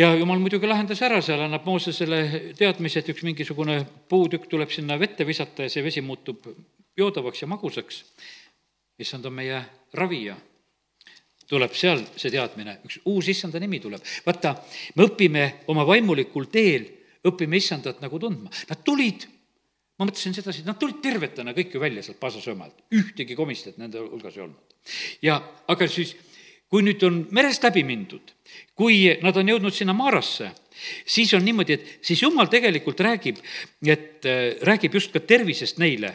ja jumal muidugi lahendas ära, seal annab Moosesele teadmise, et üks mingisugune puutükk tuleb sinna vette visata ja see vesi muutub joodavaks ja magusaks. issand on meie ravija. tuleb seal see teadmine, üks uus issanda nimi tuleb. vaata, me õpime oma vaimulikul teel, õpime issandat nagu tundma. Nad tulid ma mõtlesin sedasi, nad tulid tervetena kõik ju välja sealt Pasasöömaalt, ühtegi komistajat nende hulgas ei olnud. ja aga siis kui nüüd on merest läbi mindud, kui nad on jõudnud sinna Maarasse, siis on niimoodi, et siis jumal tegelikult räägib, et äh, räägib just ka tervisest neile.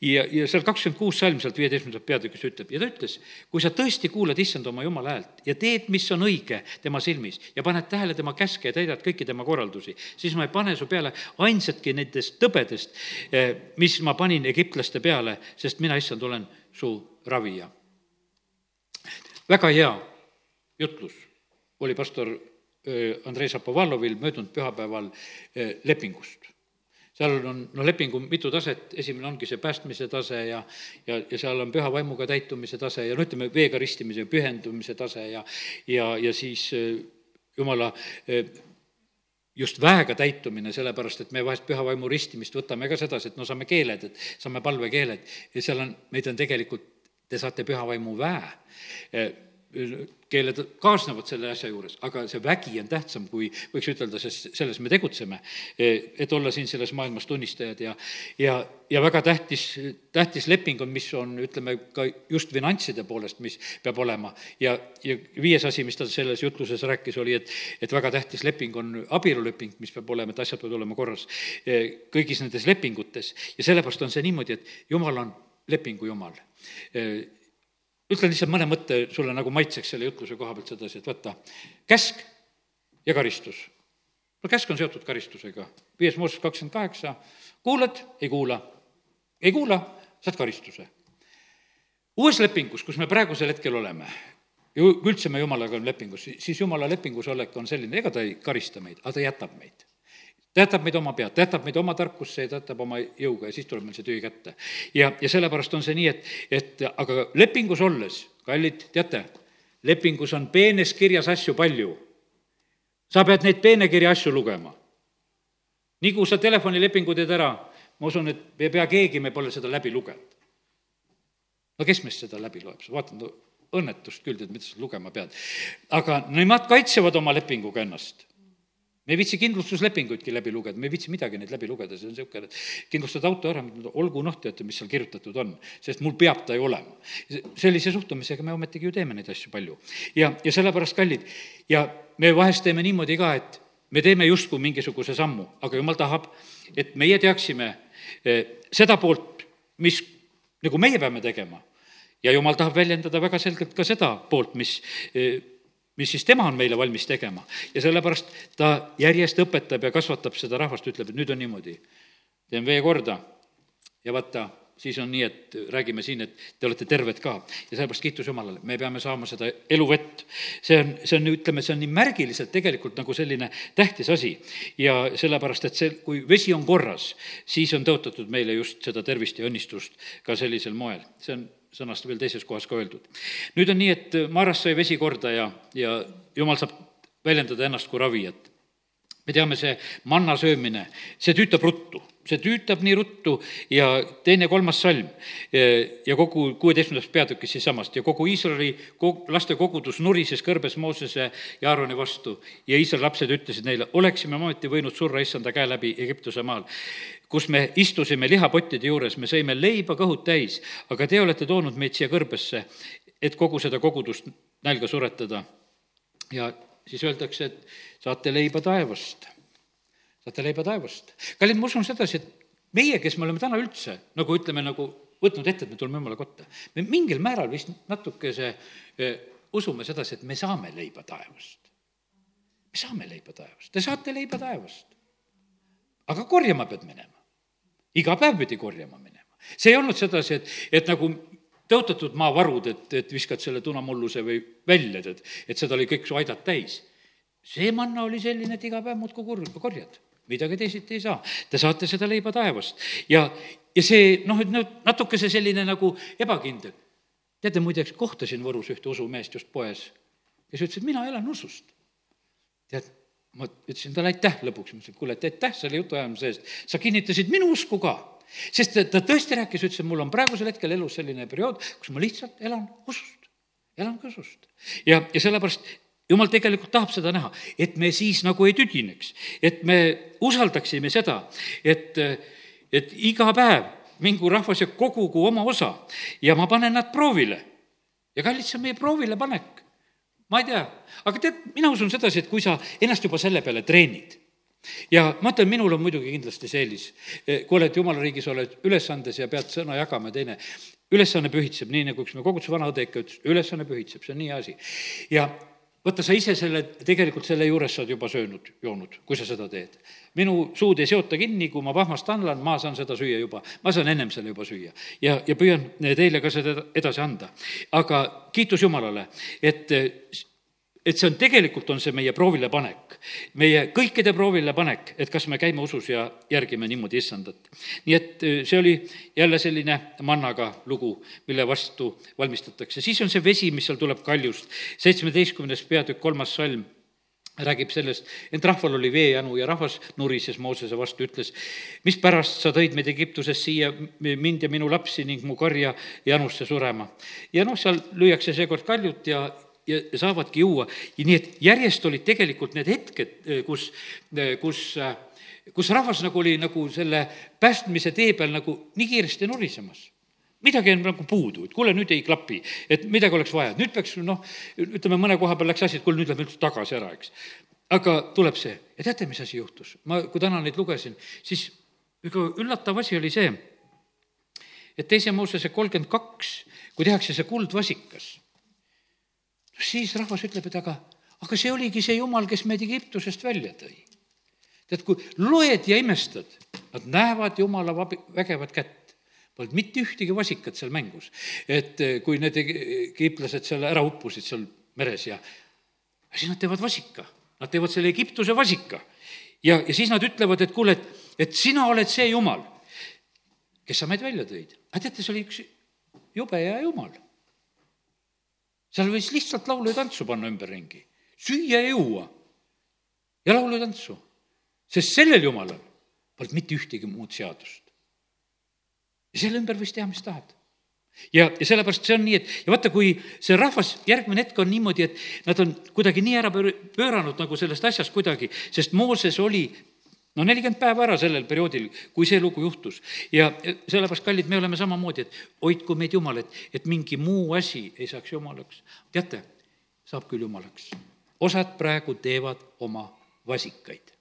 ja, ja seal kakskümmend kuus salm sealt viieteistkümnendat peatükis ütleb ja ta ütles, kui sa tõesti kuulad issand oma jumala häält ja teed, mis on õige tema silmis ja paned tähele tema käske ja täidad kõiki tema korraldusi, siis ma ei pane su peale ainsatki nendest tõbedest, äh, mis ma panin egiptlaste peale, sest mina, issand, olen su ravija väga hea jutlus oli pastor Andrei Šapovalovil möödunud pühapäeval lepingust. seal on, no lepingu mitu taset, esimene ongi see päästmise tase ja, ja, ja seal on püha vaimuga täitumise tase ja no ütleme, veega ristimise, pühendumise tase ja, ja, ja siis jumala just väega täitumine, sellepärast et me vahest püha vaimu ristimist võtame ka sedasi, et no saame keeled, et saame palvekeeled ja seal on, meid on tegelikult te saate püha vaimu väe. keeled kaasnevad selle asja juures, aga see vägi on tähtsam, kui võiks ütelda, sest selles me tegutseme. et olla siin selles maailmas tunnistajad ja, ja, ja väga tähtis, tähtis leping on, mis on, ütleme, ka just finantside poolest, mis peab olema. ja, ja viies asi, mis ta selles jutluses rääkis, oli, et, et väga tähtis leping on abieluleping, mis peab olema, et asjad peavad olema korras kõigis nendes lepingutes. ja sellepärast on see niimoodi, et jumal on lepingu jumal ütlen lihtsalt mõne mõtte sulle nagu maitseks selle jutluse koha pealt sedasi, et vaata, käsk ja karistus. no käsk on seotud karistusega. viies Mooses kakskümmend kaheksa, kuulad, ei kuula. ei kuula, saad karistuse. uues lepingus, kus me praegusel hetkel oleme, ju üldse me Jumalaga on lepingus, siis Jumala lepingus olek on selline, ega ta ei karista meid, aga ta jätab meid ta jätab meid oma pead, ta jätab meid oma tarkusse ja ta jätab oma jõuga ja siis tuleb meil see tühi kätte. ja, ja sellepärast on see nii, et, et aga lepingus olles, kallid, teate, lepingus on peenes kirjas asju palju. sa pead neid peenekirja asju lugema. nii kui sa telefonilepingu teed ära, ma usun, et ei pea keegi, me pole seda läbi lugenud. no kes meist seda läbi loeb, sa vaatad, no õnnetust küll, tead, mida sa lugema pead. aga nemad kaitsevad oma lepinguga ennast me ei viitsi kindlustuslepinguidki läbi lugeda, me ei viitsi midagi neid läbi lugeda, see on niisugune, et kindlustad auto ära, olgu noh, teate, mis seal kirjutatud on, sest mul peab ta ju olema. sellise suhtumisega me ometigi ju teeme neid asju palju. ja, ja sellepärast, kallid, ja me vahest teeme niimoodi ka, et me teeme justkui mingisuguse sammu, aga jumal tahab, et meie teaksime eh, seda poolt, mis nagu meie peame tegema. ja jumal tahab väljendada väga selgelt ka seda poolt, mis eh, mis siis tema on meile valmis tegema. ja sellepärast ta järjest õpetab ja kasvatab seda rahvast, ütleb, et nüüd on niimoodi, teen vee korda ja vaata, siis on nii, et räägime siin, et te olete terved ka. ja sellepärast kiitus Jumalale, me peame saama seda eluvett. see on, see on, ütleme, see on nii märgiliselt tegelikult nagu selline tähtis asi. ja sellepärast, et see, kui vesi on korras, siis on tõotatud meile just seda tervist ja õnnistust ka sellisel moel. see on sõnast veel teises kohas ka öeldud. nüüd on nii, et Maaras sai vesi korda ja, ja jumal saab väljendada ennast kui ravijat. Me teame, see manna söömine, see tüütab ruttu, see tüütab nii ruttu ja teine-kolmas salm ja kogu kuueteistkümnendas peatükis siisamast ja kogu Iisraeli laste kogudus nurises kõrbes Moosese ja Aaroni vastu. Ja Iisraeli lapsed ütlesid neile, oleksime ometi võinud surra issanda käe läbi Egiptuse maal. Kus me istusime lihapottide juures, me sõime leiba kõhud täis, aga te olete toonud meid siia kõrbesse, et kogu seda kogudust nälga suretada. ja siis öeldakse, et saate leiba taevast, saate leiba taevast. kallid, ma usun sedasi, et meie, kes me oleme täna üldse nagu ütleme, nagu võtnud ette, et me tuleme jumala kotta, me mingil määral vist natukese eh, usume sedasi, et me saame leiba taevast. me saame leiba taevast, te saate leiba taevast. aga korjama pead minema iga päev pidi korjama minema. see ei olnud sedasi, et, et nagu tõotatud maavarud, et, et viskad selle tunamulluse või välja, tead, et seda oli kõik su aidad täis. see manna oli selline, et iga päev muudkui kur-, korjad, midagi teisiti ei saa. Te saate seda leiba taevast ja, ja see noh, et nüüd natukese selline nagu ebakindel. teate, muideks kohtasin Võrus ühte usumeest just poes, kes ütles, et mina elan usust. tead ma ütlesin talle aitäh lõpuks, ma ütlesin, kuule, et aitäh selle jutuajamise eest, sa kinnitasid minu usku ka. Sest ta tõesti rääkis, ütles, et mul on praegusel hetkel elus selline periood, kus ma lihtsalt elan usust, elangi usust. ja, ja sellepärast jumal tegelikult tahab seda näha, et me siis nagu ei tüdineks, et me usaldaksime seda, et, et iga päev mingu rahvas ja kogugu oma osa ja ma panen nad proovile. ja kallid, see on meie proovile panek ma ei tea, aga tead, mina usun sedasi, et kui sa ennast juba selle peale treenid ja ma ütlen, minul on muidugi kindlasti see eelis, kui oled jumala riigis, oled ülesandes ja pead sõna jagama, teine, ülesanne pühitseb, nii nagu üks me koguduse vana õde ikka ütles, ülesanne pühitseb, see on nii hea asi. ja vaata, sa ise selle, tegelikult selle juures sa oled juba söönud, joonud, kui sa seda teed. minu suud ei seota kinni, kui ma pahmast annan, ma saan seda süüa juba, ma saan ennem selle juba süüa. ja, ja püüan teile ka seda edasi anda. aga kiitus Jumalale, et et see on, tegelikult on see meie proovile panek, meie kõikide proovile panek, et kas me käime usus ja järgime niimoodi issandat. nii et äh, see oli jälle selline mannaga lugu, mille vastu valmistatakse. siis on see vesi, mis seal tuleb kaljust, seitsmeteistkümnes peatükk, kolmas salm räägib sellest, ent rahval oli veejanu ja rahvas nurises Moosese vastu, ütles, mispärast sa tõid meid Egiptusest siia, mind ja minu lapsi ning mu karja janusse surema. ja noh, seal lüüakse seekord kaljut ja ja saavadki juua. nii et järjest olid tegelikult need hetked, kus, kus, kus rahvas nagu oli nagu selle päästmise tee peal nagu nii kiiresti norisemas midagi on nagu puudu, et kuule, nüüd ei klapi, et midagi oleks vaja, nüüd peaks noh, ütleme, mõne koha peal läks asi, et kuule, nüüd lähme üldse tagasi ära, eks. aga tuleb see ja teate, mis asi juhtus? ma, kui täna neid lugesin, siis ega üllatav asi oli see, et teise Moosese kolmkümmend kaks, kui tehakse see kuldvasikas, siis rahvas ütleb, et aga, aga see oligi see jumal, kes meid Egiptusest välja tõi. tead, kui loed ja imestad, nad näevad jumala vabi, vägevat kätt polnud mitte ühtegi vasikat seal mängus. et eh, kui need egiptlased seal ära uppusid seal meres ja siis nad teevad vasika, nad teevad selle Egiptuse vasika. ja, ja siis nad ütlevad, et kuule, et, et sina oled see jumal, kes sa meid välja tõid. aga teate, see oli üks jube hea jumal. Seal võis lihtsalt laulu ja tantsu panna ümberringi, süüa ja juua. Ja laulu ja tantsu. sest sellel jumalal polnud mitte ühtegi muud seadust. Ja selle ümber võis teha, mis tahad. Ja, ja sellepärast see on nii, et ja vaata, kui see rahvas järgmine hetk on niimoodi, et nad on kuidagi nii ära pöör-, pööranud nagu sellest asjast kuidagi, sest Mooses oli no nelikümmend päeva ära sellel perioodil, kui see lugu juhtus. ja sellepärast, kallid, me oleme samamoodi, et hoidku meid Jumal, et, et mingi muu asi ei saaks Jumalaks. teate, saab küll Jumalaks. osad praegu teevad oma vasikaid.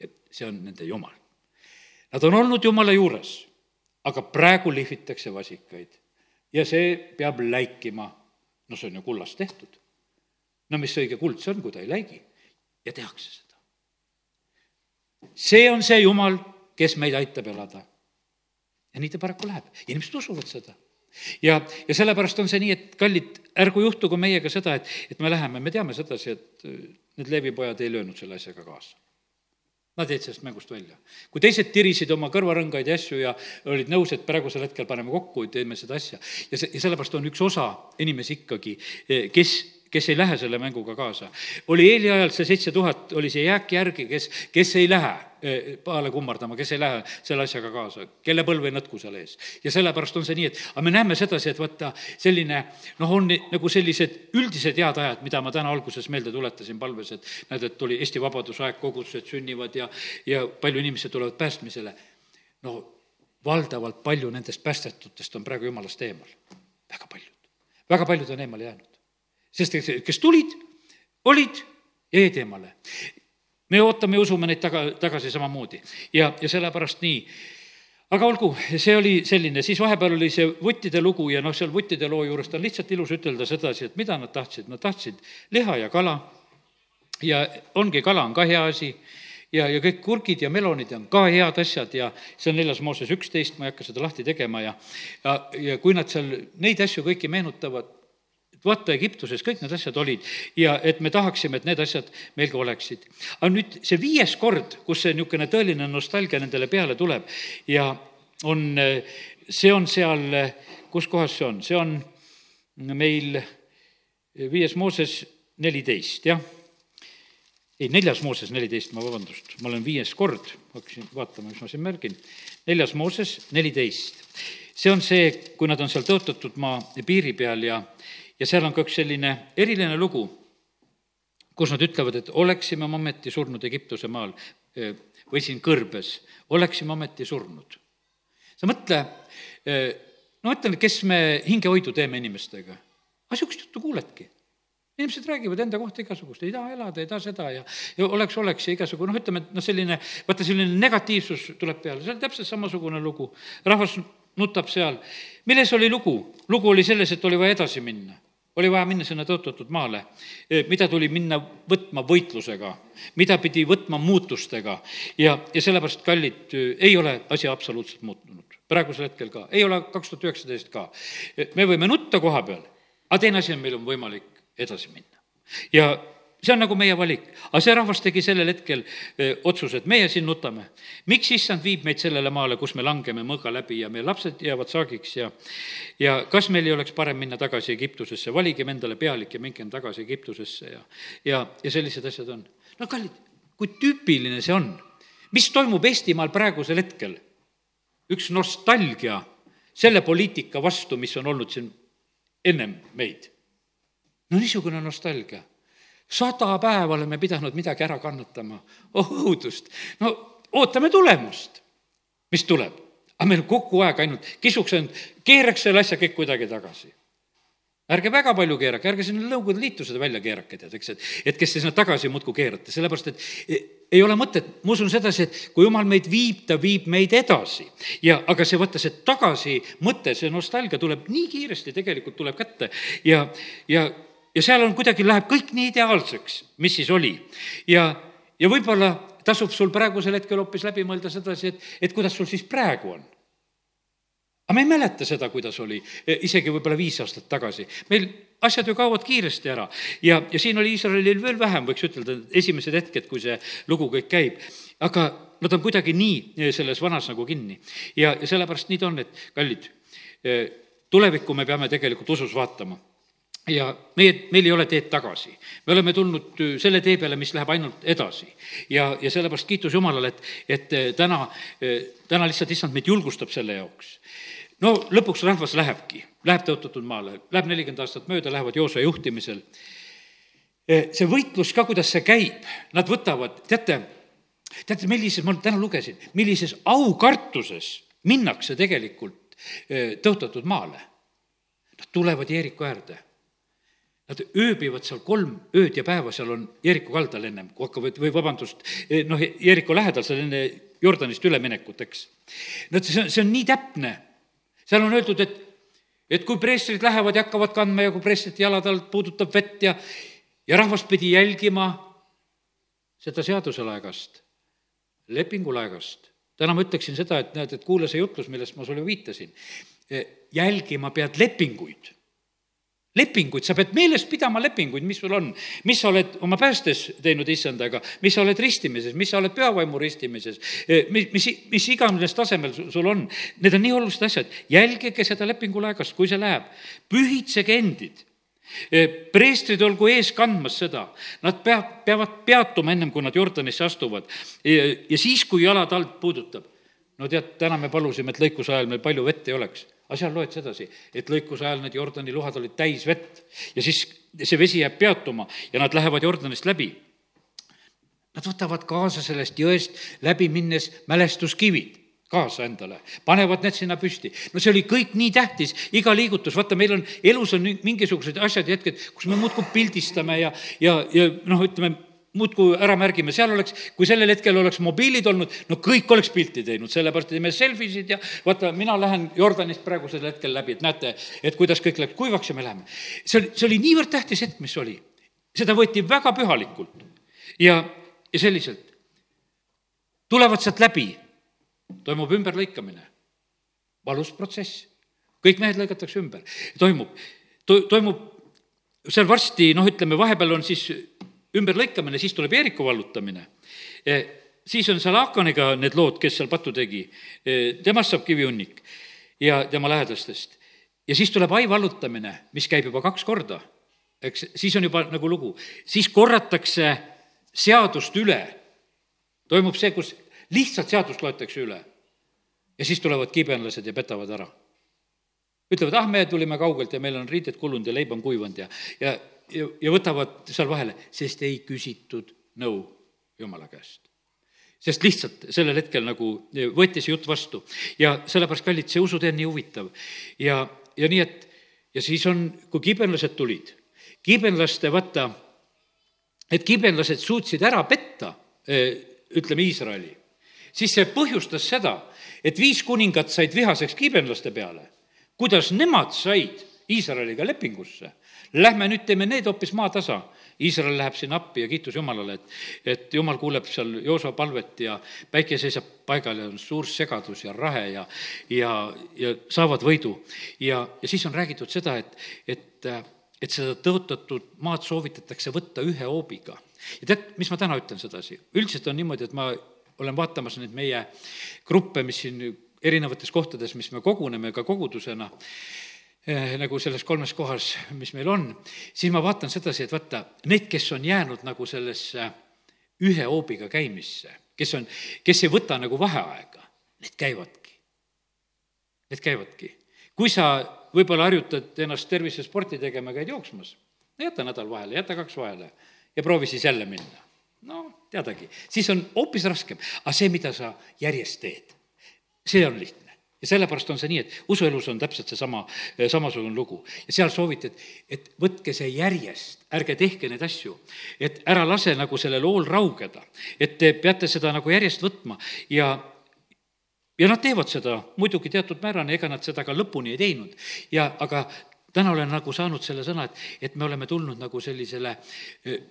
et see on nende Jumal. Nad on olnud Jumala juures aga praegu lihvitakse vasikaid ja see peab läikima. no see on ju kullast tehtud. no mis õige kuld see on, kui ta ei läigi ja tehakse seda. See on see Jumal, kes meid aitab elada. ja nii ta paraku läheb, inimesed usuvad seda. Ja, ja sellepärast on see nii, et kallid, ärgu juhtugu meiega seda, et, et me läheme, me teame sedasi, et need Leevi pojad ei löönud selle asjaga kaasa. Nad jäid sellest mängust välja. kui teised tirisid oma kõrvarõngaid ja asju ja olid nõus, et praegusel hetkel paneme kokku, teeme seda asja, ja see, ja sellepärast on üks osa inimesi ikkagi, eh, kes kes ei lähe selle mänguga kaasa. oli Eeli ajal see seitse tuhat, oli see jääkjärgi, kes, kes ei lähe eh, paale kummardama, kes ei lähe selle asjaga kaasa, kelle põlv ei nõtku seal ees. ja sellepärast on see nii, et aga me näeme sedasi, et vaata, selline noh, on nagu sellised üldised head ajad, mida ma täna alguses meelde tuletasin palves, et näed, et tuli Eesti vabadusaeg, kogudused sünnivad ja, ja palju inimesi tulevad päästmisele. no valdavalt palju nendest päästetutest on praegu jumalast eemal, väga paljud, väga paljud on eemale jäänud sest kes tulid, olid ja jäid eemale. me ootame ja usume neid taga, tagasi samamoodi. Ja, ja sellepärast nii. Aga olgu, see oli selline, siis vahepeal oli see vuttide lugu ja noh, seal vuttide loo juures ta on lihtsalt ilus ütelda sedasi, et mida nad tahtsid, nad tahtsid liha ja kala. Ja ongi, kala on ka hea asi. Ja, ja kõik kurgid ja melonid on ka head asjad ja see on neljas Mooses üksteist, ma ei hakka seda lahti tegema ja ja, ja kui nad seal neid asju kõiki meenutavad, vaata, Egiptuses kõik need asjad olid ja et me tahaksime, et need asjad meil ka oleksid. aga nüüd see viies kord, kus see niisugune tõeline nostalgia nendele peale tuleb ja on, see on seal, kus kohas see on, see on meil viies Mooses neliteist, jah ei, neljas Mooses neliteist, ma vabandust, ma olen viies kord, hakkasin vaatama, mis ma siin märgin. neljas Mooses neliteist. see on see, kui nad on seal tõotatud maa piiri peal ja, ja seal on ka üks selline eriline lugu, kus nad ütlevad, et oleksime me ometi surnud Egiptuse maal või siin kõrbes, oleksime ometi surnud. sa mõtle, no mõtlen, kes me hingehoidu teeme inimestega. aga niisugust juttu kuuledki inimesed räägivad enda kohta igasugust, ei taha elada, ei taha seda ja, ja oleks, oleks ja igasugu noh, ütleme, et noh, selline, vaata selline negatiivsus tuleb peale, see on täpselt samasugune lugu. rahvas nutab seal. milles oli lugu? lugu oli selles, et oli vaja edasi minna oli vaja minna sinna tõotatud maale, e, mida tuli minna võtma võitlusega, mida pidi võtma muutustega ja, ja sellepärast, kallid, e, ei ole asi absoluutselt muutunud. praegusel hetkel ka, ei ole kaks tuhat üheksateist ka. E, me võime nutta koha peal, aga teine asi on, meil on võimalik edasi minna. ja see on nagu meie valik. aga see rahvas tegi sellel hetkel öö, otsuse, et meie siin nutame. miks issand viib meid sellele maale, kus me langeme mõõga läbi ja meie lapsed jäävad saagiks ja ja kas meil ei oleks parem minna tagasi Egiptusesse, valigem endale pealik ja mingem tagasi Egiptusesse ja ja, ja sellised asjad on. no kallid, kui tüüpiline see on, mis toimub Eestimaal praegusel hetkel? üks nostalgia selle poliitika vastu, mis on olnud siin ennem meid no niisugune nostalgia. Sada päeva oleme pidanud midagi ära kannatama, oh õudust. no ootame tulemust, mis tuleb. aga meil kogu aeg ainult kisuks ainult, keeraks selle asja kõik kuidagi tagasi ärge väga palju keerake, ärge sinna Nõukogude Liitu seda välja keerake, tead, eks, et, et kes te sinna tagasi muudkui keerate, sellepärast et e, ei ole mõtet, ma usun sedasi, et kui jumal meid viib, ta viib meid edasi. ja, aga see, vaata, see tagasimõte, see nostalgia tuleb nii kiiresti, tegelikult tuleb kätte ja, ja, ja seal on kuidagi, läheb kõik nii ideaalseks, mis siis oli. ja, ja võib-olla tasub sul praegusel hetkel hoopis läbi mõelda sedasi, et, et kuidas sul siis praegu on aga me ei mäleta seda, kuidas oli e, isegi võib-olla viis aastat tagasi. meil asjad ju kaovad kiiresti ära ja, ja siin oli Iisraelil veel vähem, võiks ütelda, esimesed hetked, kui see lugu kõik käib. aga nad on kuidagi nii e, selles vanas nagu kinni ja, ja sellepärast nii ta on, et kallid, e, tulevikku me peame tegelikult usus vaatama ja meie, meil ei ole teed tagasi. me oleme tulnud selle tee peale, mis läheb ainult edasi. ja, ja sellepärast kiitus Jumalale, et, et täna, täna lihtsalt issand meid julgustab selle jaoks no lõpuks rahvas lähebki, läheb tõotatud maale, läheb nelikümmend aastat mööda, lähevad Joosua juhtimisel. See võitlus ka, kuidas see käib, nad võtavad, teate, teate, millises, ma täna lugesin, millises aukartuses minnakse tegelikult tõotatud maale. Nad tulevad Jeeriku äärde. Nad ööbivad seal kolm ööd ja päeva, seal on Jeeriku kaldal ennem, kui hakkavad, või vabandust, e, noh, Jeeriku lähedal, seal enne Jordanist üleminekut, eks. no see on, see on nii täpne seal on öeldud, et, et kui preestrid lähevad ja hakkavad kandma ja kui preestrite jalad alt puudutab vett ja, ja rahvas pidi jälgima seda seaduselaegast, lepingulaegast. täna ma ütleksin seda, et näed, et kuula see jutlus, millest ma sulle viitasin. jälgima pead lepinguid lepinguid, sa pead meeles pidama lepinguid, mis sul on, mis sa oled oma päästes teinud issandaga, mis sa oled ristimises, mis sa oled pühavaimu ristimises, mis, mis, mis iganes tasemel sul on. Need on nii olulised asjad, jälgige seda lepingulaegast, kui see läheb, pühitsege endid. Preestrid olgu ees kandmas seda, nad peab, peavad peatuma ennem, kui nad Jordanisse astuvad. ja siis, kui jalad alt puudutab. no tead, täna me palusime, et lõikuse ajal meil palju vett ei oleks aga seal loed sedasi, et lõikuse ajal need Jordani luhad olid täis vett ja siis see vesi jääb peatuma ja nad lähevad Jordanist läbi. Nad võtavad kaasa sellest jõest läbi minnes mälestuskivid kaasa endale, panevad need sinna püsti. no see oli kõik nii tähtis, iga liigutus, vaata, meil on, elus on mingisugused asjad ja hetked, kus me muudkui pildistame ja, ja, ja noh, ütleme, muudkui ära märgime, seal oleks, kui sellel hetkel oleks mobiilid olnud, no kõik oleks pilti teinud, sellepärast teeme selfie sid ja vaata, mina lähen Jordanist praegusel hetkel läbi, et näete, et kuidas kõik läks kuivaks ja me läheme. see oli, see oli niivõrd tähtis hetk, mis oli. seda võeti väga pühalikult ja, ja selliselt. tulevad sealt läbi, toimub ümberlõikamine, valus protsess, kõik mehed lõigatakse ümber, toimub to,, toimub seal varsti, noh, ütleme, vahepeal on siis ümberlõikamine, siis tuleb Jeeriku vallutamine. siis on seal Haakaniga need lood, kes seal pattu tegi. temast saab kivihunnik ja tema lähedastest. ja siis tuleb Ai vallutamine, mis käib juba kaks korda. eks siis on juba nagu lugu, siis korratakse seadust üle. toimub see, kus lihtsalt seadust loetakse üle. ja siis tulevad kibenlased ja petavad ära ütlevad, ah, me tulime kaugelt ja meil on riided kulunud ja leib on kuivanud ja, ja ja, ja võtavad seal vahele, sest ei küsitud nõu Jumala käest sest lihtsalt sellel hetkel nagu võeti see jutt vastu ja sellepärast, kallid, see usutee on nii huvitav. ja, ja nii, et ja siis on, kui kibenlased tulid, kibenlaste, vaata, et kibenlased suutsid ära petta, eh, ütleme, Iisraeli, siis see põhjustas seda, et viis kuningat said vihaseks kibenlaste peale. kuidas nemad said Iisraeliga lepingusse Lähme nüüd teeme need hoopis maatasa. Iisrael läheb sinna appi ja kiitus Jumalale, et, et Jumal kuuleb seal Joosa palvet ja päike seisab paigal ja on suur segadus ja rahe ja, ja, ja saavad võidu. ja, ja siis on räägitud seda, et, et, et seda tõotatud maad soovitatakse võtta ühe hoobiga. ja tead, mis ma täna ütlen sedasi? üldiselt on niimoodi, et ma olen vaatamas neid meie gruppe, mis siin erinevates kohtades, mis me koguneme ka kogudusena nagu selles kolmes kohas, mis meil on, siis ma vaatan sedasi, et vaata, need, kes on jäänud nagu sellesse ühe hoobiga käimisse, kes on, kes ei võta nagu vaheaega, need käivadki. Need käivadki. kui sa võib-olla harjutad ennast tervisesporti tegema, käid jooksmas, jäta nädal vahele, jäta kaks vahele ja proovi siis jälle minna. no teadagi, siis on hoopis raskem, aga see, mida sa järjest teed, see on lihtne ja sellepärast on see nii, et usuelus on täpselt seesama, samasugune lugu. ja seal sooviti, et, et võtke see järjest, ärge tehke neid asju. et ära lase nagu sellel hool raugeda. et te peate seda nagu järjest võtma ja ja nad teevad seda muidugi teatud määrani, ega nad seda ka lõpuni ei teinud. ja aga täna olen nagu saanud selle sõna, et, et me oleme tulnud nagu sellisele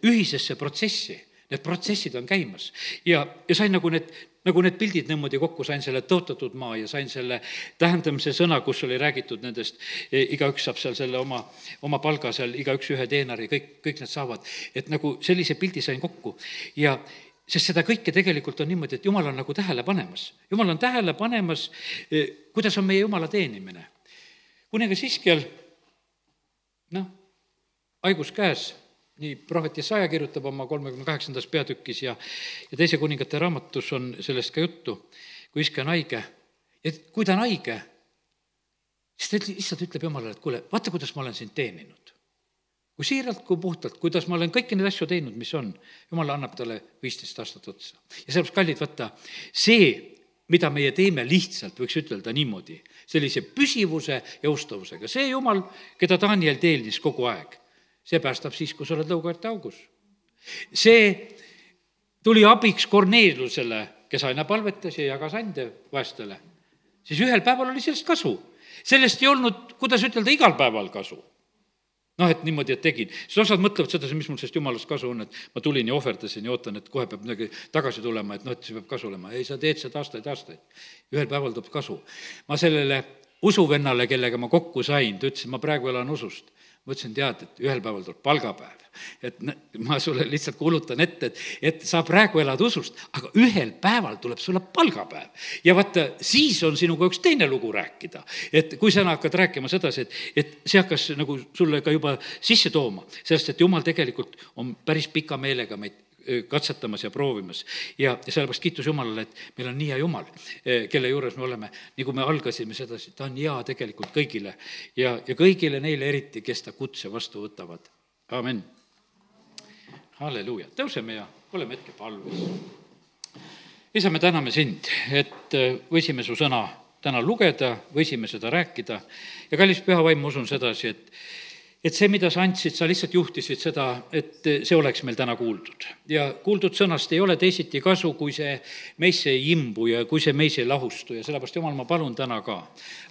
ühisesse protsessi need protsessid on käimas ja, ja sain nagu need, nagu need pildid niimoodi kokku, sain selle tõotatud maa ja sain selle tähendamise sõna, kus oli räägitud nendest, e, igaüks saab seal selle oma, oma palga seal, igaüks ühe teenari, kõik, kõik need saavad. et nagu sellise pildi sain kokku ja sest seda kõike tegelikult on niimoodi, et jumal on nagu tähele panemas. jumal on tähele panemas, e, kuidas on meie jumala teenimine. kuningas Iskjal, noh, haigus käes nii prohvet Jesaja kirjutab oma kolmekümne kaheksandas peatükis ja, ja teise kuningate raamatus on sellest ka juttu, kui iske on haige. ja kui ta on haige, siis ta lihtsalt ütleb Jumalale, et kuule, vaata, kuidas ma olen sind teeninud. kui siiralt, kui puhtalt, kuidas ma olen kõiki neid asju teinud, mis on, Jumal annab talle viisteist aastat otsa. ja sellepärast, kallid, vaata, see, mida meie teeme lihtsalt, võiks ütelda niimoodi, sellise püsivuse ja ustavusega, see Jumal, keda Daniel teenis kogu aeg, see päästab siis, kui sa oled lõugaerte augus. see tuli abiks Korneeliusele, kes aina palvetas ja jagas ande vaestele. siis ühel päeval oli sellest kasu. sellest ei olnud, kuidas ütelda, igal päeval kasu noh, et niimoodi, et tegin, siis osad mõtlevad sedasi, mis mul sellest jumalast kasu on, et ma tulin ja ohverdasin ja ootan, et kohe peab midagi tagasi tulema, et noh, et see peab kasu olema. ei, sa teed seda aastaid-aastaid. ühel päeval tuleb kasu. ma sellele usuvennale, kellega ma kokku sain, ta ütles, et ma praegu elan usust ma ütlesin, tead, et ühel päeval tuleb palgapäev. et ma sulle lihtsalt kuulutan ette, et, et sa praegu elad usust, aga ühel päeval tuleb sulle palgapäev. ja vaata, siis on sinuga üks teine lugu rääkida. et kui sa hakkad rääkima sedasi, et, et see hakkas nagu sulle ka juba sisse tooma, sellest, et jumal tegelikult on päris pika meelega meid katsetamas ja proovimas. ja, sellepärast kiitus Jumalale, et meil on nii hea Jumal, kelle juures me oleme, nagu me algasime sedasi, ta on hea tegelikult kõigile ja, ja kõigile neile eriti, kes ta kutse vastu võtavad. amin. halleluuja, tõuseme ja oleme hetke palves. isa, me täname sind, et võisime su sõna täna lugeda, võisime seda rääkida ja kallis püha vaim, ma usun sedasi, et et see, mida sa andsid, sa lihtsalt juhtisid seda, et see oleks meil täna kuuldud. ja kuuldud sõnast ei ole teisiti kasu, kui see meisse ei imbu ja kui see meis ei lahustu ja sellepärast, Jumal, ma palun täna ka,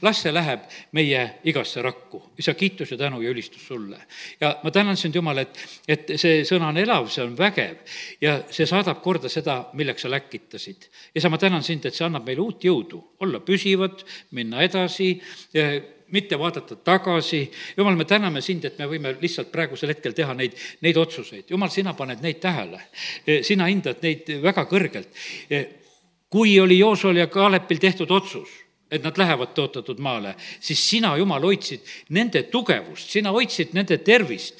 las see läheb meie igasse rakku. isa, kiitus ja tänu ja ülistus sulle. ja ma tänan sind, Jumal, et, et see sõna on elav, see on vägev ja see saadab korda seda, milleks sa läkitasid. isa, ma tänan sind, et see annab meile uut jõudu, olla püsivad, minna edasi mitte vaadata tagasi. jumal, me täname sind, et me võime lihtsalt praegusel hetkel teha neid, neid otsuseid. jumal, sina paned neid tähele. sina hindad neid väga kõrgelt. kui oli Joosol ja Kaalepil tehtud otsus et nad lähevad tõotatud maale, siis sina, Jumal, hoidsid nende tugevust, sina hoidsid nende tervist,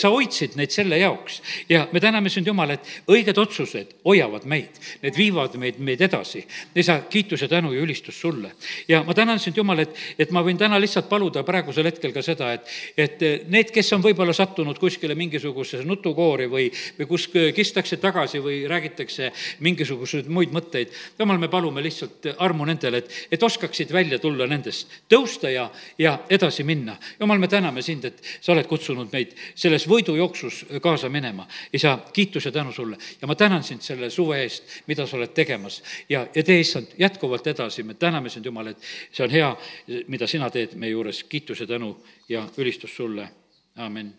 sa hoidsid neid selle jaoks. ja me täname sind, Jumal, et õiged otsused hoiavad meid, need viivad meid, meid edasi. isa, kiitus ja tänu ja ülistus sulle. ja ma tänan sind, Jumal, et, et ma võin täna lihtsalt paluda praegusel hetkel ka seda, et, et need, kes on võib-olla sattunud kuskile mingisugusesse nutukoori või, või kus kistakse tagasi või räägitakse mingisuguseid muid mõtteid, Jumal, me palume lihtsalt armu nendele, et, et oskaks oskaksid välja tulla nendest, tõusta ja, ja edasi minna. jumal, me täname sind, et sa oled kutsunud meid selles võidujooksus kaasa minema. isa, kiitus ja tänu sulle. Ja ma tänan sind selle suve eest, mida sa oled tegemas. Ja, ja tee issand jätkuvalt edasi, me täname sind, Jumal, et see on hea, mida sina teed meie juures, kiitus ja tänu ja ülistus sulle, amin